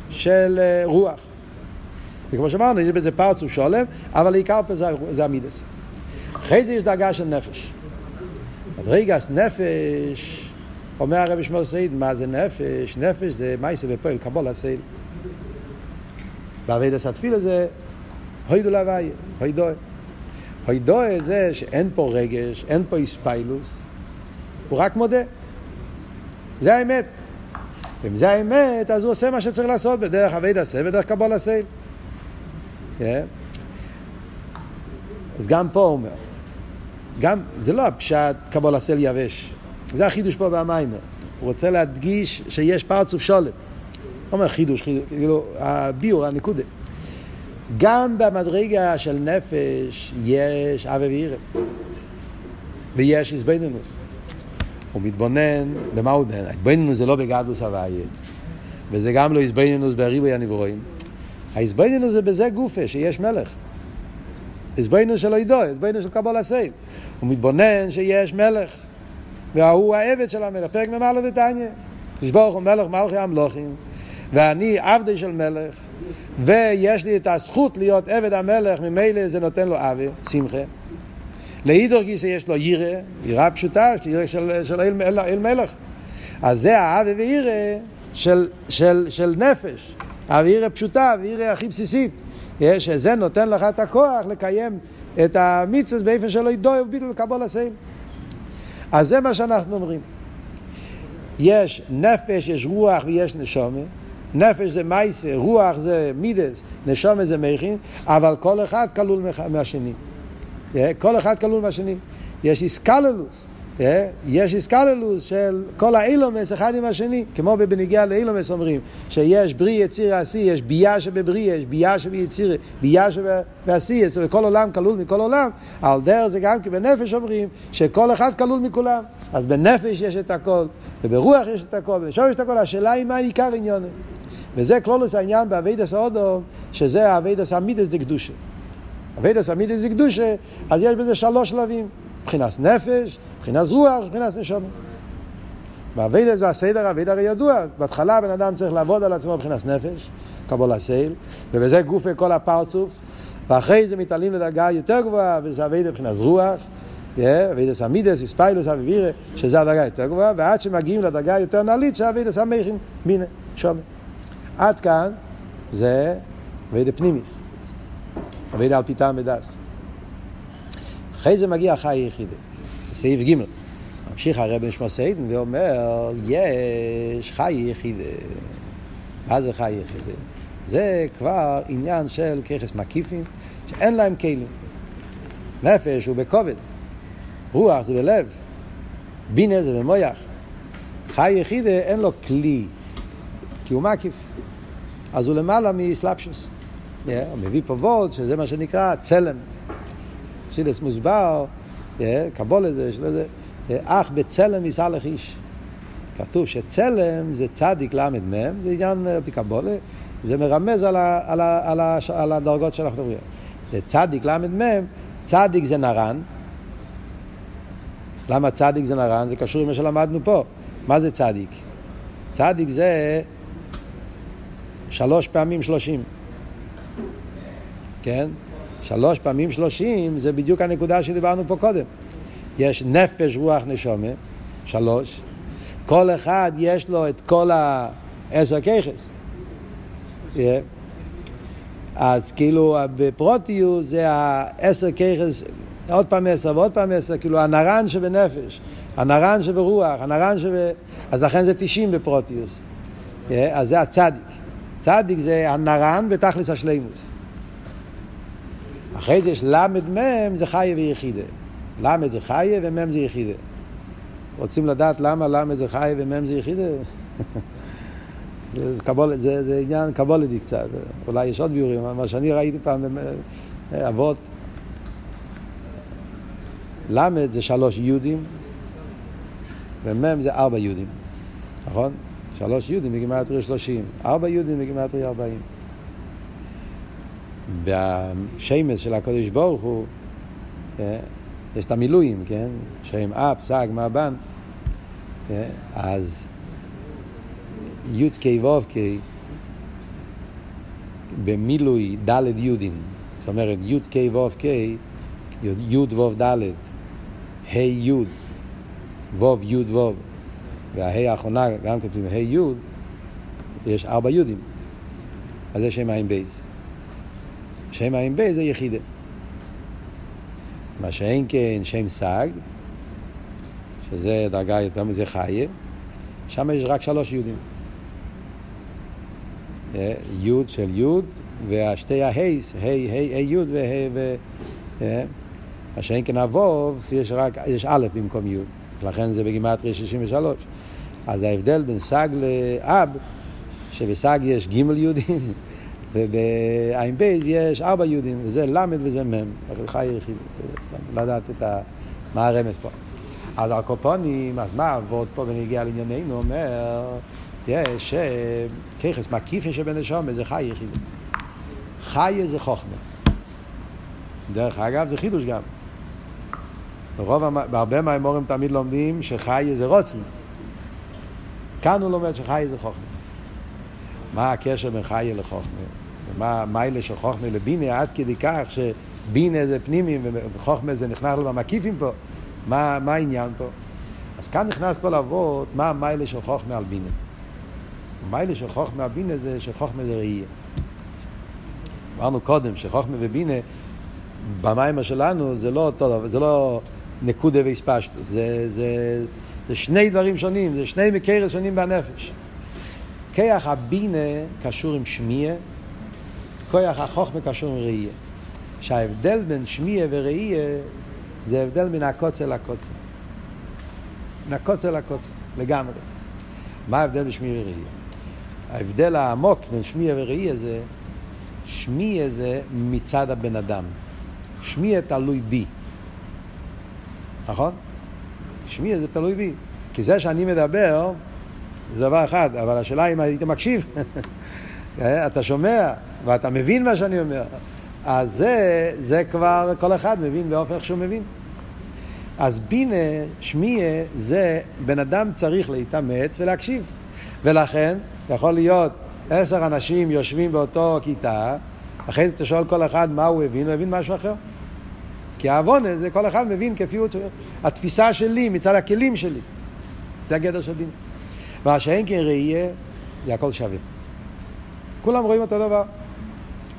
של אה, רוח. וכמו שאמרנו, יש בזה פרצוף שולם, אבל העיקר פה זה, המידס. אחרי זה יש דרגה של נפש. מדרגס נפש, אומר הרבי שמואל סעיד, מה זה נפש? נפש זה מייסה ופועל, קבול הסייל. בעבידת התפילה זה הוידו להוויה, הוידוי. הוידוי זה שאין פה רגש, אין פה איספיילוס, הוא רק מודה. זה האמת. ואם זה האמת, אז הוא עושה מה שצריך לעשות בדרך אבי דסה ודרך קבול הסייל. Yeah. אז גם פה הוא אומר, גם, זה לא הפשט קבול הסייל יבש, זה החידוש פה במיימר. הוא רוצה להדגיש שיש פרצוף שולם. הוא אומר חידוש, חידוש, כאילו, הביור, הנקודה. גם במדרגה של נפש יש אבי ואירא. ויש איזבנינוס. הוא מתבונן, במה הוא מתבונן? ההתבוננות זה לא בגדלוס הוויה, וזה גם לא איזבנינוס בריבוי הנברואים, ההסבוינינוס זה בזה גופה, שיש מלך. הסבוינינוס שלו ידו, הסבוינינוס של קבול הסייל. הוא מתבונן שיש מלך. והוא העבד של המלך, פרק מ"א ותניא. לשבורך הוא מלך מלכי המלוכים, ואני עבדי של מלך, ויש לי את הזכות להיות עבד המלך, ממילא זה נותן לו אבי, שמחה. לאידור גיסא יש לו ירא, יראה פשוטה, ירא של, של אל, אל, אל מלך. אז זה האבי וירא של, של, של נפש. האווירא פשוטה, האווירא הכי בסיסית. שזה נותן לך את הכוח לקיים את המצווה באופן שלא ידוע וביטל לקבול הסייל. אז זה מה שאנחנו אומרים. יש נפש, יש רוח ויש נשומה. נפש זה מייסה, רוח זה מידס, נשומה זה מכין, אבל כל אחד כלול מהשני. כל אחד כלול מהשני. יש איסקללוס. יש איסקללוס של כל האילומס אחד עם השני, כמו בנגיעה לאילומס אומרים, שיש בריא יציר עשי, יש בייה שבבריא, יש בייה שביציר, בייה שבעשי, וכל עולם כלול מכל עולם, על דרך זה גם כי בנפש אומרים שכל אחד כלול מכולם. אז בנפש יש את הכל, וברוח יש את הכל, ובשור יש את הכל, השאלה היא מה עיקר עניון. וזה כללות העניין בעבודת האדם, שזה העבודת המידות דקדושה. עבודת המידות דקדושה, אז יש בזה שלוש שלבים, מבחינת נפש, מבחינת רוח, מבחינת נשמה. בעבודה זה הסדר, העבודה הרי ידוע, בהתחלה בן אדם צריך לעבוד על עצמו מבחינת נפש, קבלת עול, ובזה גופא כל הפרצוף, ואחרי זה מתעלים לדרגה יותר גבוהה, וזה עבודה מבחינת רוח, עבודת המידות, התפעלות, אהבה ויראה, שזה הדרגה יותר גבוהה, ועד שמגיעים לדרגה יותר נעלית, שעבודת המוחין, נשמה. עד כאן זה עבודה פנימית, עבודה על פי טעם ודעת. אחרי זה מגיע חי יחידה, סעיף ג' ממשיך הרב נשמתו עדן ואומר, יש חי יחידה. מה זה חי יחידה? זה כבר עניין של כוחות מקיפים, שאין להם כלים. נפש הוא בכבד, רוח זה בלב, בינה זה במויח. חי יחידה אין לו כלי, כי הוא מקיף. אז הוא למעלה מסלפשוס. Yeah, הוא מביא פה וולד, שזה מה שנקרא צלם. חסידס מוסבר, קבולה זה, שזה, אך בצלם יישא לך איש. כתוב שצלם זה צדיק ל"מ, זה עניין על פי קבולה, זה מרמז על, ה, על, ה, על, ה, על הדרגות שאנחנו מדברים. צדיק ל"מ, צדיק זה נרן. למה צדיק זה נרן? זה קשור עם מה שלמדנו פה. מה זה צדיק? צדיק זה שלוש פעמים שלושים. כן? שלוש פעמים שלושים זה בדיוק הנקודה שדיברנו פה קודם. יש נפש, רוח, נשומה, שלוש. כל אחד יש לו את כל העשר ככס. Yeah. אז כאילו בפרוטיוס זה העשר ככס, עוד פעם עשר ועוד פעם עשר, כאילו הנרן שבנפש, הנרן שברוח, הנרן שב... אז לכן זה תשעים בפרוטיוס. Yeah. אז זה הצדיק. צדיק זה הנרן בתכלס השלימוס. אחרי זה יש למד מם זה חיה ויחידה. למד זה חיה ומם זה יחידה. רוצים לדעת למה למד זה חיה ומם זה יחידה? [laughs] זה, קבול, זה, זה עניין קבולדי קצת, אולי יש עוד ביורים, מה שאני ראיתי פעם אבות, למד זה שלוש יהודים ומם זה ארבע יהודים, נכון? שלוש יהודים בגימטריה שלושים, ארבע יהודים בגימטריה ארבעים. בשמש של הקודש ברוך הוא, אה, יש את המילואים, כן? שם אפ, סג, מבן. אה, אז י"ק ו"ק במילוי ד' יודין, זאת אומרת י"ק ו"ק, י' ו' ד', ה' י', ו' י' ו', והה' האחרונה גם כתוב ה' י', יש ארבע יודים. אז זה שם עין בייס. שם עין בי זה יחידה. מה שאין כן שם סג, שזה דרגה יותר מזה חיה, שם יש רק שלוש יהודים. אה, יוד של יוד, והשתי ההייס, היי, היי, היי יוד והי ו... אה, מה שאין כן אבוב, יש רק, יש א' במקום יוד. לכן זה בגימטריה 63. אז ההבדל בין סג לאב, שבסג יש ג' יהודים, [laughs] ובעין בייז יש ארבע יהודים, וזה למד וזה מם. חי יחיד, סתם לדעת את ה... מה הרמז פה. אז הקופונים, אז מה אבות פה ונגיע לענייננו, אומר, יש ככס מקיפה שבן נשום, זה חי יחיד. חיה זה חוכמה. דרך אגב, זה חידוש גם. ברוב, בהרבה מהאמורים תמיד לומדים שחיה זה רוצן. כאן הוא לומד שחיה זה חוכמה. מה הקשר בין חיה לחוכמה? מה המיילה של חוכמה לבינה עד כדי כך שבינה זה פנימי וחוכמה זה נכנס לו במקיפים פה? מה, מה העניין פה? אז כאן נכנס כל אבות, מה המיילה של חוכמה על בינה. המיילה של חוכמה על בינה זה שחוכמה זה ראייה. אמרנו קודם שחוכמה ובינה במיימר שלנו זה לא אותו זה לא נקודה ואיספשטוס, זה, זה, זה שני דברים שונים, זה שני מקרס שונים בנפש. כיח הבינה קשור עם שמיה, כיח החוכמה קשור עם ראייה. שההבדל בין שמיה וראייה זה הבדל מן הקוצר לקוצר. מן הקוצר לקוצר, לגמרי. מה ההבדל בין שמיה וראייה? ההבדל העמוק בין שמיה וראייה זה, שמיה זה מצד הבן אדם. שמיה תלוי בי. נכון? שמיה זה תלוי בי. כי זה שאני מדבר, זה דבר אחד, אבל השאלה אם היית מקשיב, [laughs] אתה שומע ואתה מבין מה שאני אומר, אז זה, זה כבר כל אחד מבין באופן איך שהוא מבין. אז בינה, שמיה, זה בן אדם צריך להתאמץ ולהקשיב. ולכן, יכול להיות עשר אנשים יושבים באותו כיתה, אחרי זה אתה שואל כל אחד מה הוא הבין, הוא הבין משהו אחר. כי העוון זה כל אחד מבין כפי. התפיסה שלי מצד הכלים שלי. זה הגדר של בינה. מה שאין כן ראייה, זה הכל שווה. כולם רואים אותו דבר.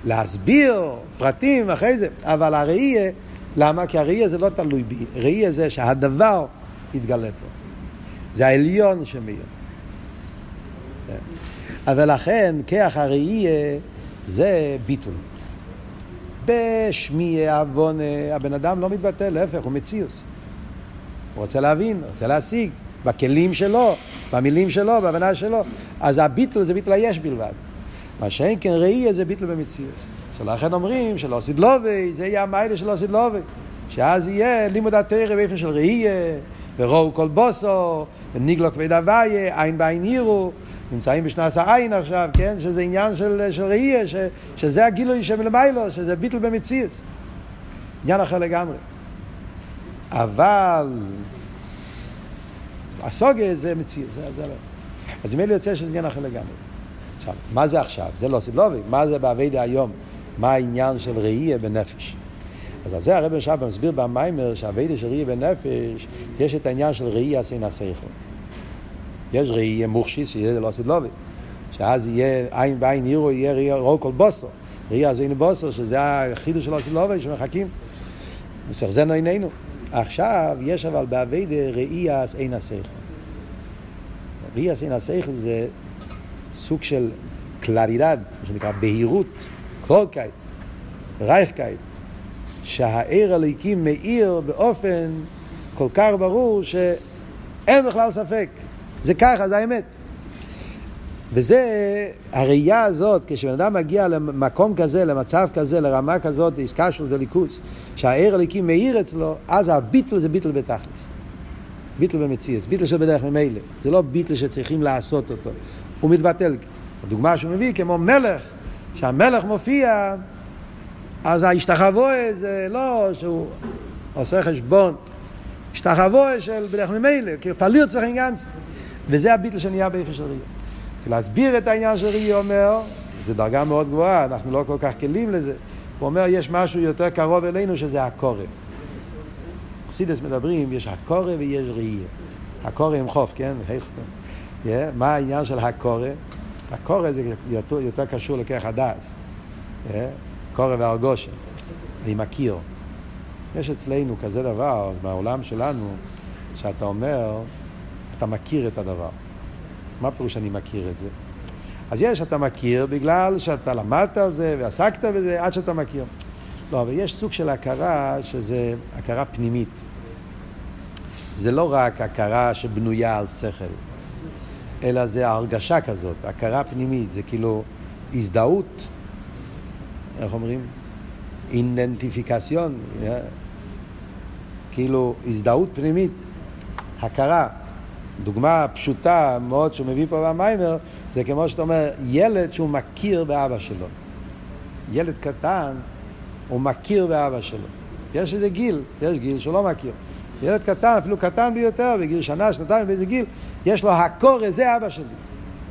להסביר פרטים אחרי זה, אבל הראייה, למה? כי הראייה זה לא תלוי בי. ראייה זה שהדבר יתגלה פה. זה העליון שמאיר. אבל לכן, כח הראייה זה ביטול. בשמי עוון הבן אדם לא מתבטא, להפך, הוא מציוס. הוא רוצה להבין, רוצה להשיג, בכלים שלו, במילים שלו, בהבנה שלו. אז הביטל זה ביטל היש בלבד. מה שאין כן ראי זה ביטל במציאוס. שלכן אומרים שלא סידלובי, זה יהיה המיילה של לא סידלובי. שאז יהיה לימוד התרא באופן של ראייה, ורואו כל בוסו, וניגלו כבד הוויה, עין בעין ירו. נמצאים בשנס העין עכשיו, כן? שזה עניין של, של ראייה, ש, שזה הגילוי שמלמיילו, שזה ביטל במציאוס. עניין אחר לגמרי. אבל הסוגיה זה מציאוס, זה, זה לא. אז לי יוצא שזה עניין אחר לגמרי. עכשיו, מה זה עכשיו? זה לא סדלובי, מה זה באביידה היום? מה העניין של ראייה בנפש? אז על זה הרב שבת מסביר במיימר שהאביידה של ראייה בנפש, יש את העניין של ראייה עשינה סייכו. יש ראייה מוכשיס, שיהיה לא סדלובי. שאז יהיה עין בעין ירו, יהיה ראייה כל בוסו. ראייה עשינה בוסו, שזה החידוש של הסדלובי, שמחכים. מסכזנו עינינו. עכשיו, יש אבל באביידה ראייה עשינה סייכו. ראייה עשינה סייכו זה סוג של קלרידד, מה שנקרא בהירות, קולקייט, רייכקייט, שהעיר הליקים מאיר באופן כל כך ברור שאין בכלל ספק. זה ככה, זה האמת. וזה, הראייה הזאת, כשבן אדם מגיע למקום כזה, למצב כזה, לרמה כזאת, איסקשלות וליכוס, שהעיר הליקים מאיר אצלו, אז הביטל זה ביטל בתכלס. ביטל במציאס, ביטל של בדרך ממילא. זה לא ביטל שצריכים לעשות אותו. הוא מתבטל. הדוגמה שהוא מביא, כמו מלך, שהמלך מופיע, אז ההשתחבואה זה לא שהוא עושה חשבון, השתחבואה של בדרך ממילא, כי פליר צריך עניין. וזה הביטל שנהיה באיפה של ראייה. להסביר את העניין של ראייה אומר, זו דרגה מאוד גבוהה, אנחנו לא כל כך כלים לזה. הוא אומר, יש משהו יותר קרוב אלינו שזה הקורא. חסידס מדברים, יש הקורא ויש ראייה. הקורא עם חוף, כן? Yeah, מה העניין של הקורא? הקורא זה יותר, יותר קשור לכך הדס. Yeah, קורא והרגושן. אני מכיר. יש אצלנו כזה דבר, בעולם שלנו, שאתה אומר, אתה מכיר את הדבר. מה פירוש אני מכיר את זה? אז יש, אתה מכיר בגלל שאתה למדת על זה ועסקת בזה עד שאתה מכיר. לא, אבל יש סוג של הכרה שזה הכרה פנימית. זה לא רק הכרה שבנויה על שכל. אלא זה הרגשה כזאת, הכרה פנימית, זה כאילו הזדהות, איך אומרים? אינדנטיפיקציון, כאילו הזדהות פנימית, הכרה. דוגמה פשוטה מאוד שהוא מביא פה במיימר, זה כמו שאתה אומר, ילד שהוא מכיר באבא שלו. ילד קטן, הוא מכיר באבא שלו. יש איזה גיל, יש גיל שהוא לא מכיר. ילד קטן, אפילו קטן ביותר, בגיל שנה, שנתיים, באיזה גיל, יש לו הקורא, זה אבא שלי.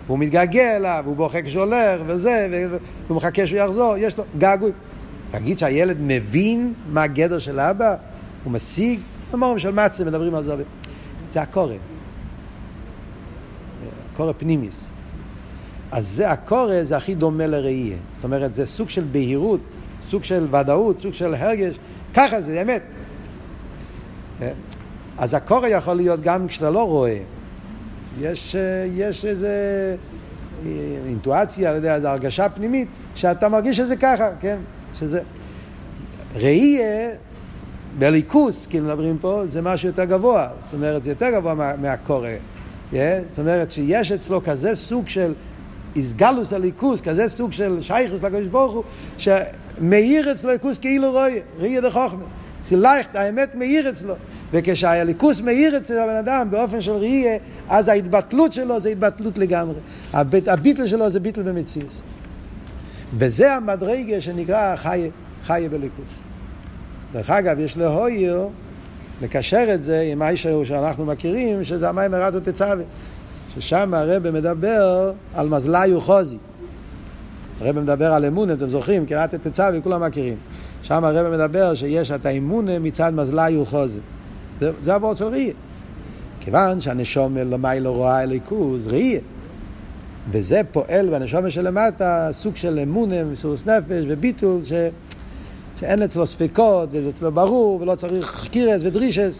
הוא מתגעגע אליו, הוא בוכה כשהוא הולך, וזה, והוא מחכה שהוא יחזור, יש לו געגוי. תגיד שהילד מבין מה הגדר של אבא? הוא משיג? אמרנו של מצה, מדברים על זה הרבה. זה הקורא. קורא פנימיס. אז זה הקורא זה הכי דומה לראייה. זאת אומרת, זה סוג של בהירות, סוג של ודאות, סוג של הרגש. ככה זה, אמת. אז הקורא יכול להיות גם כשאתה לא רואה. יש, יש איזה אינטואציה, לא יודע, איזו הרגשה פנימית, שאתה מרגיש שזה ככה, כן? שזה... ראייה בליכוס, כאילו מדברים פה, זה משהו יותר גבוה. זאת אומרת, זה יותר גבוה מה, מהקורא. Yeah? זאת אומרת שיש אצלו כזה סוג של איסגלוס הליכוס, כזה סוג של שייכוס לקדוש ברוך הוא, שמאיר אצלו ליכוס כאילו רואה, ראייה דחוכמה. סילייכט, האמת מאיר אצלו. וכשהליכוס מאיר אצל הבן אדם באופן של ראייה, אז ההתבטלות שלו זה התבטלות לגמרי. הביט, הביטל שלו זה ביטל במציאס. וזה המדרגה שנקרא חיה, חיה בליכוס. דרך אגב, יש להויר לקשר את זה עם האישר שאנחנו מכירים, שזה המים מרדו תצווה. ששם הרב מדבר על מזלי וחוזי. הרב מדבר על אמון, אתם זוכרים, קריאת תצווה, כולם מכירים. שם הרב מדבר שיש את האמונה מצד מזלי וחוזי. זה, זה של ראייה. כיוון שהנשום למי לא רואה אליקוז, ראייה. וזה פועל בנשום שלמטה סוג של אמונה, מסירות נפש וביטול, ש... שאין אצלו ספקות, וזה אצלו ברור, ולא צריך קירס ודרישס.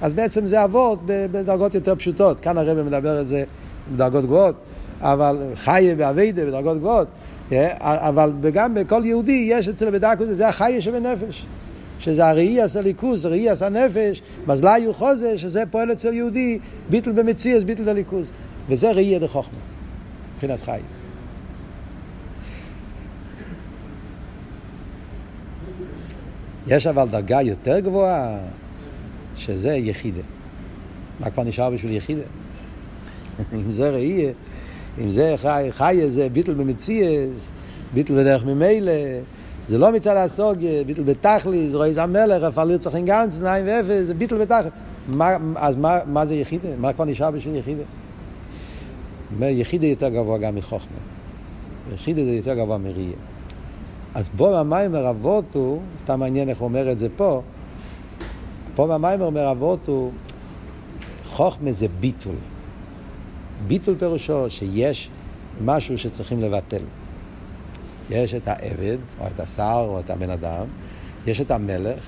אז בעצם זה אבות בדרגות יותר פשוטות. כאן הרב מדבר על זה בדרגות גבוהות, אבל חיה ואביידה בדרגות גבוהות. אבל גם בכל יהודי יש אצלו בדקות, זה החיה שבנפש. שזה הראי עשה ליכוז, ראי עשה נפש, מזלי הוא חוזה, שזה פועל אצל יהודי, ביטל במציאס, ביטל לליכוז. וזה ראי עד החוכמה, מבחינת חי. יש אבל דרגה יותר גבוהה, שזה יחידה. מה כבר נשאר בשביל יחידה? [laughs] אם זה ראי, אם זה חי, חי זה ביטל במציאס, ביטל בדרך ממילא, זה לא מצד הסוגיה, ביטל בתכלי, זה רואה המלך, לרצוח עם גנץ, נעים ואפס, זה ביטל בתכלי. מה, אז מה, מה זה יחידה? מה כבר נשאר בשביל יחידה? יחידה יותר גבוה גם מחוכמה. יחידה זה יותר גבוה מראייה. אז בו במיימר אבות הוא, סתם מעניין איך הוא אומר את זה פה, פה במיימר אומר אבות הוא, חוכמה זה ביטול. ביטול פירושו שיש משהו שצריכים לבטל. יש את העבד, או את השר, או את הבן אדם, יש את המלך,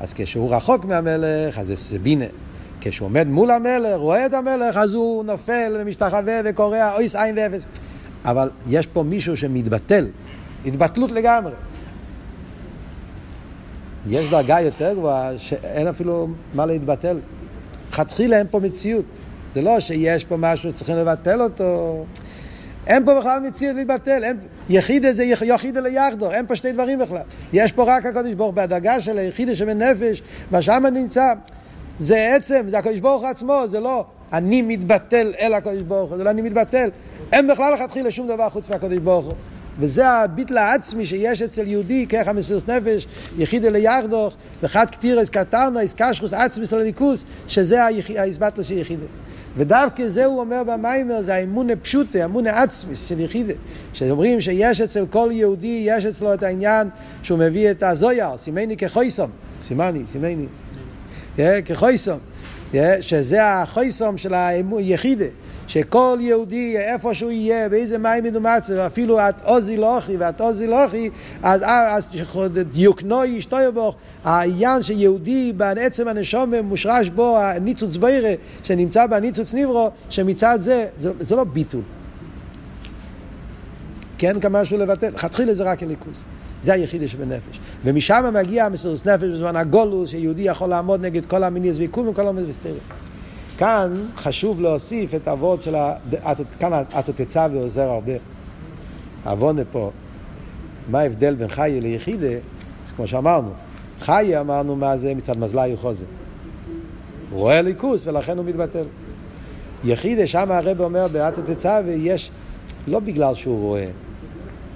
אז כשהוא רחוק מהמלך, אז זה בינה. כשהוא עומד מול המלך, רואה את המלך, אז הוא נופל ומשתחווה וקורע אויס עין ואפס. אבל יש פה מישהו שמתבטל, התבטלות לגמרי. יש דרגה יותר גבוהה שאין אפילו מה להתבטל. לכתחילה אין פה מציאות. זה לא שיש פה משהו שצריכים לבטל אותו. אין פה בכלל מציאות להתבטל, אין, יחידה זה יחידה ליחדו, אין פה שני דברים בכלל. יש פה רק הקדוש ברוך בהדרגה של היחידה שבנפש, מה שם נמצא, זה עצם, זה הקדוש ברוך עצמו, זה לא אני מתבטל אל הקדוש ברוך הוא, זה לא אני מתבטל. אין בכלל לכתחילה שום דבר חוץ מהקדוש ברוך הוא. וזה הביטל העצמי שיש אצל יהודי, ככה מסירות נפש, יחידה ליחדוך, וחד קטירס קטרנויס, קשרוס עצמי של הליכוס, שזה ההסבטלו של יחידה. ודווקא זה הוא אומר במיימר, זה האמונה פשוטה, האמונה עצמיס של יחידה. שאומרים שיש אצל כל יהודי, יש אצלו את העניין שהוא מביא את הזויר, סימני כחויסום, סימני, סימני, כחויסום, שזה החויסום של היחידה. שכל יהודי, איפה שהוא יהיה, באיזה מים מדומצה, אפילו את עוזי לוחי ואת עוזי לוחי, אז, אז דיוקנוי ישתויבוך, העניין שיהודי בעצם הנשום מושרש בו הניצוץ בירה, שנמצא בניצוץ נברו, שמצד זה, זה, זה לא ביטול. כן כמשהו לבטל, לכתחילה זה רק הליכוס. זה היחידי שבנפש. ומשם מגיע המסירות נפש בזמן הגולוס, שיהודי יכול לעמוד נגד כל המיניאס ויקום וכל המיניאס וסתירים. כאן חשוב להוסיף את האבות של ה... כאן התותצה ועוזר הרבה. העוונה פה, מה ההבדל בין חיה ליחידה? אז כמו שאמרנו, חיה אמרנו מה זה מצד מזלי וחוזר. הוא רואה ליכוס ולכן הוא מתבטל. יחידה, שם הרב אומר באתותצה ויש, לא בגלל שהוא רואה,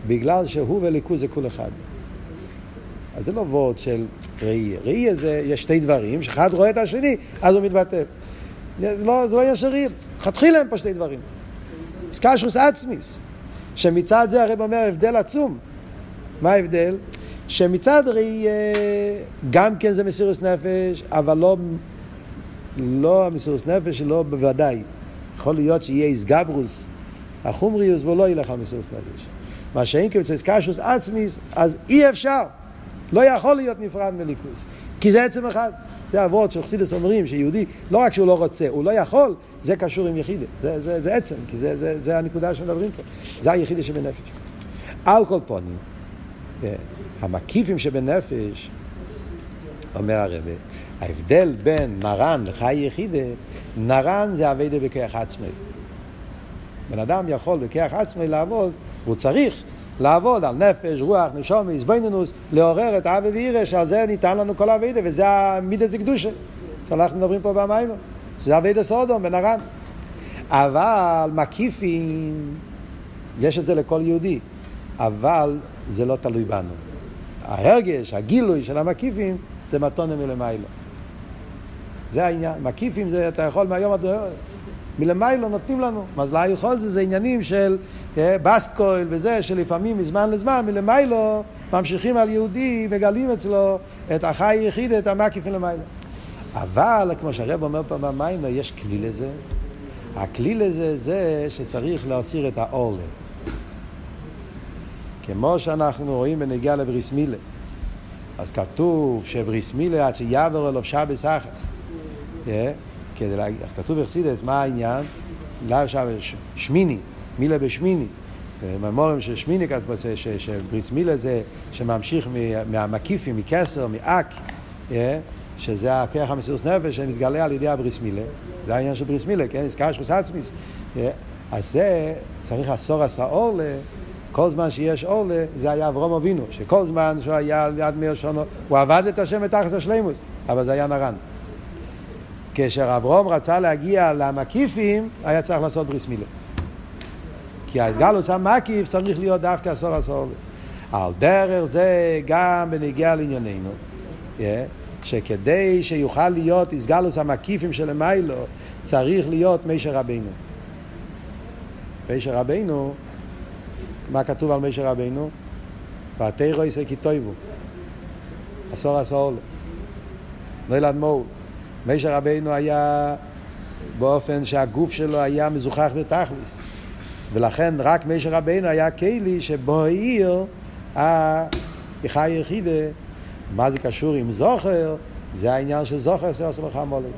בגלל שהוא וליכוז זה כול אחד. אז זה לא וורד של ראייה. ראייה זה, יש שתי דברים, שאחד רואה את השני, אז הוא מתבטל. זה לא, זה לא יש ראייה. לכתחילה הם פה שתי דברים. סקשוס עצמיס, שמצד זה הרב אומר הבדל עצום. מה ההבדל? שמצד ראייה גם כן זה מסירוס נפש, אבל לא, לא המסירוס נפש לא בוודאי. יכול להיות שיהיה איסגברוס, החומריוס, והוא לא ילך על מסירוס נפש. מה שאין כמצא קשוס עצמיס, אז אי אפשר, לא יכול להיות נפרד מליכוס, כי זה עצם אחד. זה אבות של חסידס אומרים שיהודי, לא רק שהוא לא רוצה, הוא לא יכול, זה קשור עם יחידה, זה, זה, זה עצם, כי זה, זה, זה הנקודה שמדברים פה, זה היחידה שבנפש. על כל פונים, אה, המקיפים שבנפש, אומר הרבה, ההבדל בין נרן לחי יחידה, נרן זה אביידה בכיח עצמי. בן אדם יכול בכיח עצמי לעבוד, והוא צריך לעבוד על נפש, רוח, נשום, איזבנינוס, לעורר את האבי וירא, שעל זה ניתן לנו כל אביידה, וזה המידס דקדושה, שאנחנו מדברים פה במים. שזה אביידה סודום בנרן. אבל מקיפים, יש את זה לכל יהודי, אבל זה לא תלוי בנו. ההרגש, הגילוי של המקיפים, זה מתונה מלמיילו. זה העניין. מקיפים זה, אתה יכול מהיום עד היום. מלמיילו נותנים לנו. מזלה חוזר זה עניינים של אה, בסקויל וזה, שלפעמים מזמן לזמן, מלמיילו ממשיכים על יהודי, מגלים אצלו את החי היחיד, את המקיפים למיילו. אבל, כמו שהרב אומר פה במים, יש כלי לזה. הכלי לזה זה שצריך להסיר את העורלה. כמו שאנחנו רואים בנגיעה לבריס מילה. אז כתוב שבריס מילה עד שיעבר אלוף שבס אחס. כדי להגיד, אז כתוב בחסידס, מה העניין? לאו שבס, שמיני, מילה בשמיני. ממורים של שמיני, שבריס מילה זה שממשיך מהמקיפים, מקסר, מאק, yeah, שזה הכוח המסירות נפש שמתגלה על ידי הבריס מילה. זה העניין של בריס מילה, כן? הזכר שחוס עצמיס. אז זה צריך עשור עשה אורלה. כל זמן שיש אורלה, זה היה אברום אבינו, שכל זמן שהוא היה על יד מאיר שונו, הוא עבד את השם מתחת השלימוס, אבל זה היה נרן. כאשר אברום רצה להגיע למקיפים, היה צריך לעשות בריס מילה. כי האסגלוס המקיף צריך להיות דווקא עשור עשור. על דרך זה גם בנגיע לענייננו. Yeah. שכדי שיוכל להיות איסגלוס המקיפים של מיילו, צריך להיות מישר רבינו. מישר רבינו, מה כתוב על מישר רבינו? ותירו יסי כי תויבו. עשור עשור. לא ילד מול. מישר רבינו היה באופן שהגוף שלו היה מזוכח בתכליס. ולכן רק מישר רבינו היה כלי שבו העיר החי יחידה מה זה קשור עם זוכר? זה העניין של זוכר שעושה לך המולק.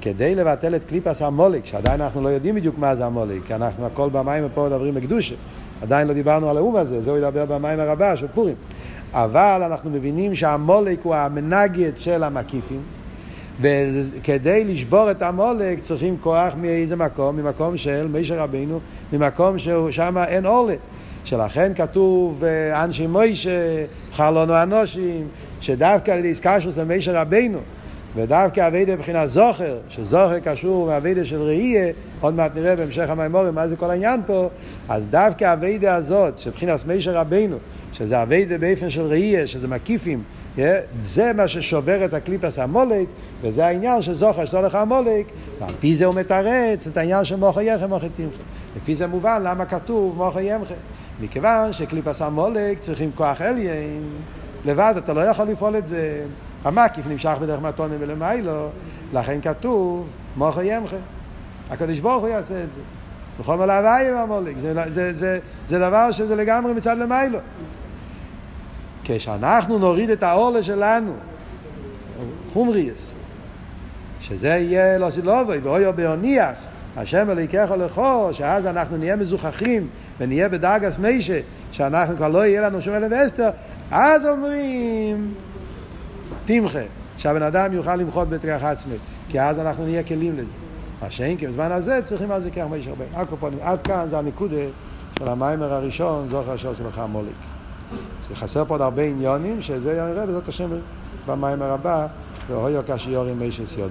כדי לבטל את קליפס המולק, שעדיין אנחנו לא יודעים בדיוק מה זה המולק, כי אנחנו הכל במים ופה מדברים בקדושה. עדיין לא דיברנו על האום הזה, זה הוא ידבר במים הרבה של פורים. אבל אנחנו מבינים שהמולק הוא המנגד של המקיפים, וכדי לשבור את המולק צריכים כוח מאיזה מקום? ממקום של מישר רבינו, ממקום ששם אין עולה. שלכן כתוב אנשי מוישה, חלונו אנושים, שדווקא על ידי איסקשוס למישר רבינו, ודווקא אביידה מבחינת זוכר, שזוכר קשור מאביידה של ראייה, עוד מעט נראה בהמשך המימורים מה זה כל העניין פה, אז דווקא אביידה הזאת, שבחינת מישר רבינו, שזה אביידה באופן של ראייה, שזה מקיפים, זה מה ששובר את הקליפס המולק, וזה העניין של זוכר שזולך המולק, ועל פי זה הוא מתרץ את העניין של מוחו יחם מוחו תמחה. לפי זה מובן למה כתוב מוחו ימחה. מכיוון שקליפס המולק צריכים כוח עליין, לבד אתה לא יכול לפעול את זה. המקיף נמשך בדרך מתונים ולמיילו, לכן כתוב מוחו ימחה. הקדוש ברוך הוא יעשה את זה. בכל מלא הוואי עם המולק. זה, זה, זה, זה דבר שזה לגמרי מצד למיילו. כשאנחנו נוריד את העולה שלנו, חומריאס, שזה יהיה לא סילובוי, ואויו באוניח, השם אליקח לכו, שאז אנחנו נהיה מזוכחים ונהיה בדרגס מיישה, שאנחנו כבר לא יהיה לנו שום אלף אסתר, אז אומרים, תמחה, שהבן אדם יוכל למחות בתריח עצמי, כי אז אנחנו נהיה כלים לזה. מה שאין כי בזמן הזה צריכים על זה כך מיישה הרבה. עד כאן זה הניקודה של המיימר הראשון, זוכר שעושה לך מוליק. זה חסר פה עוד הרבה עניונים, שזה יראה בעזרת השם במיימר הבא, ואוי יוקש יורים מיישה סיודי.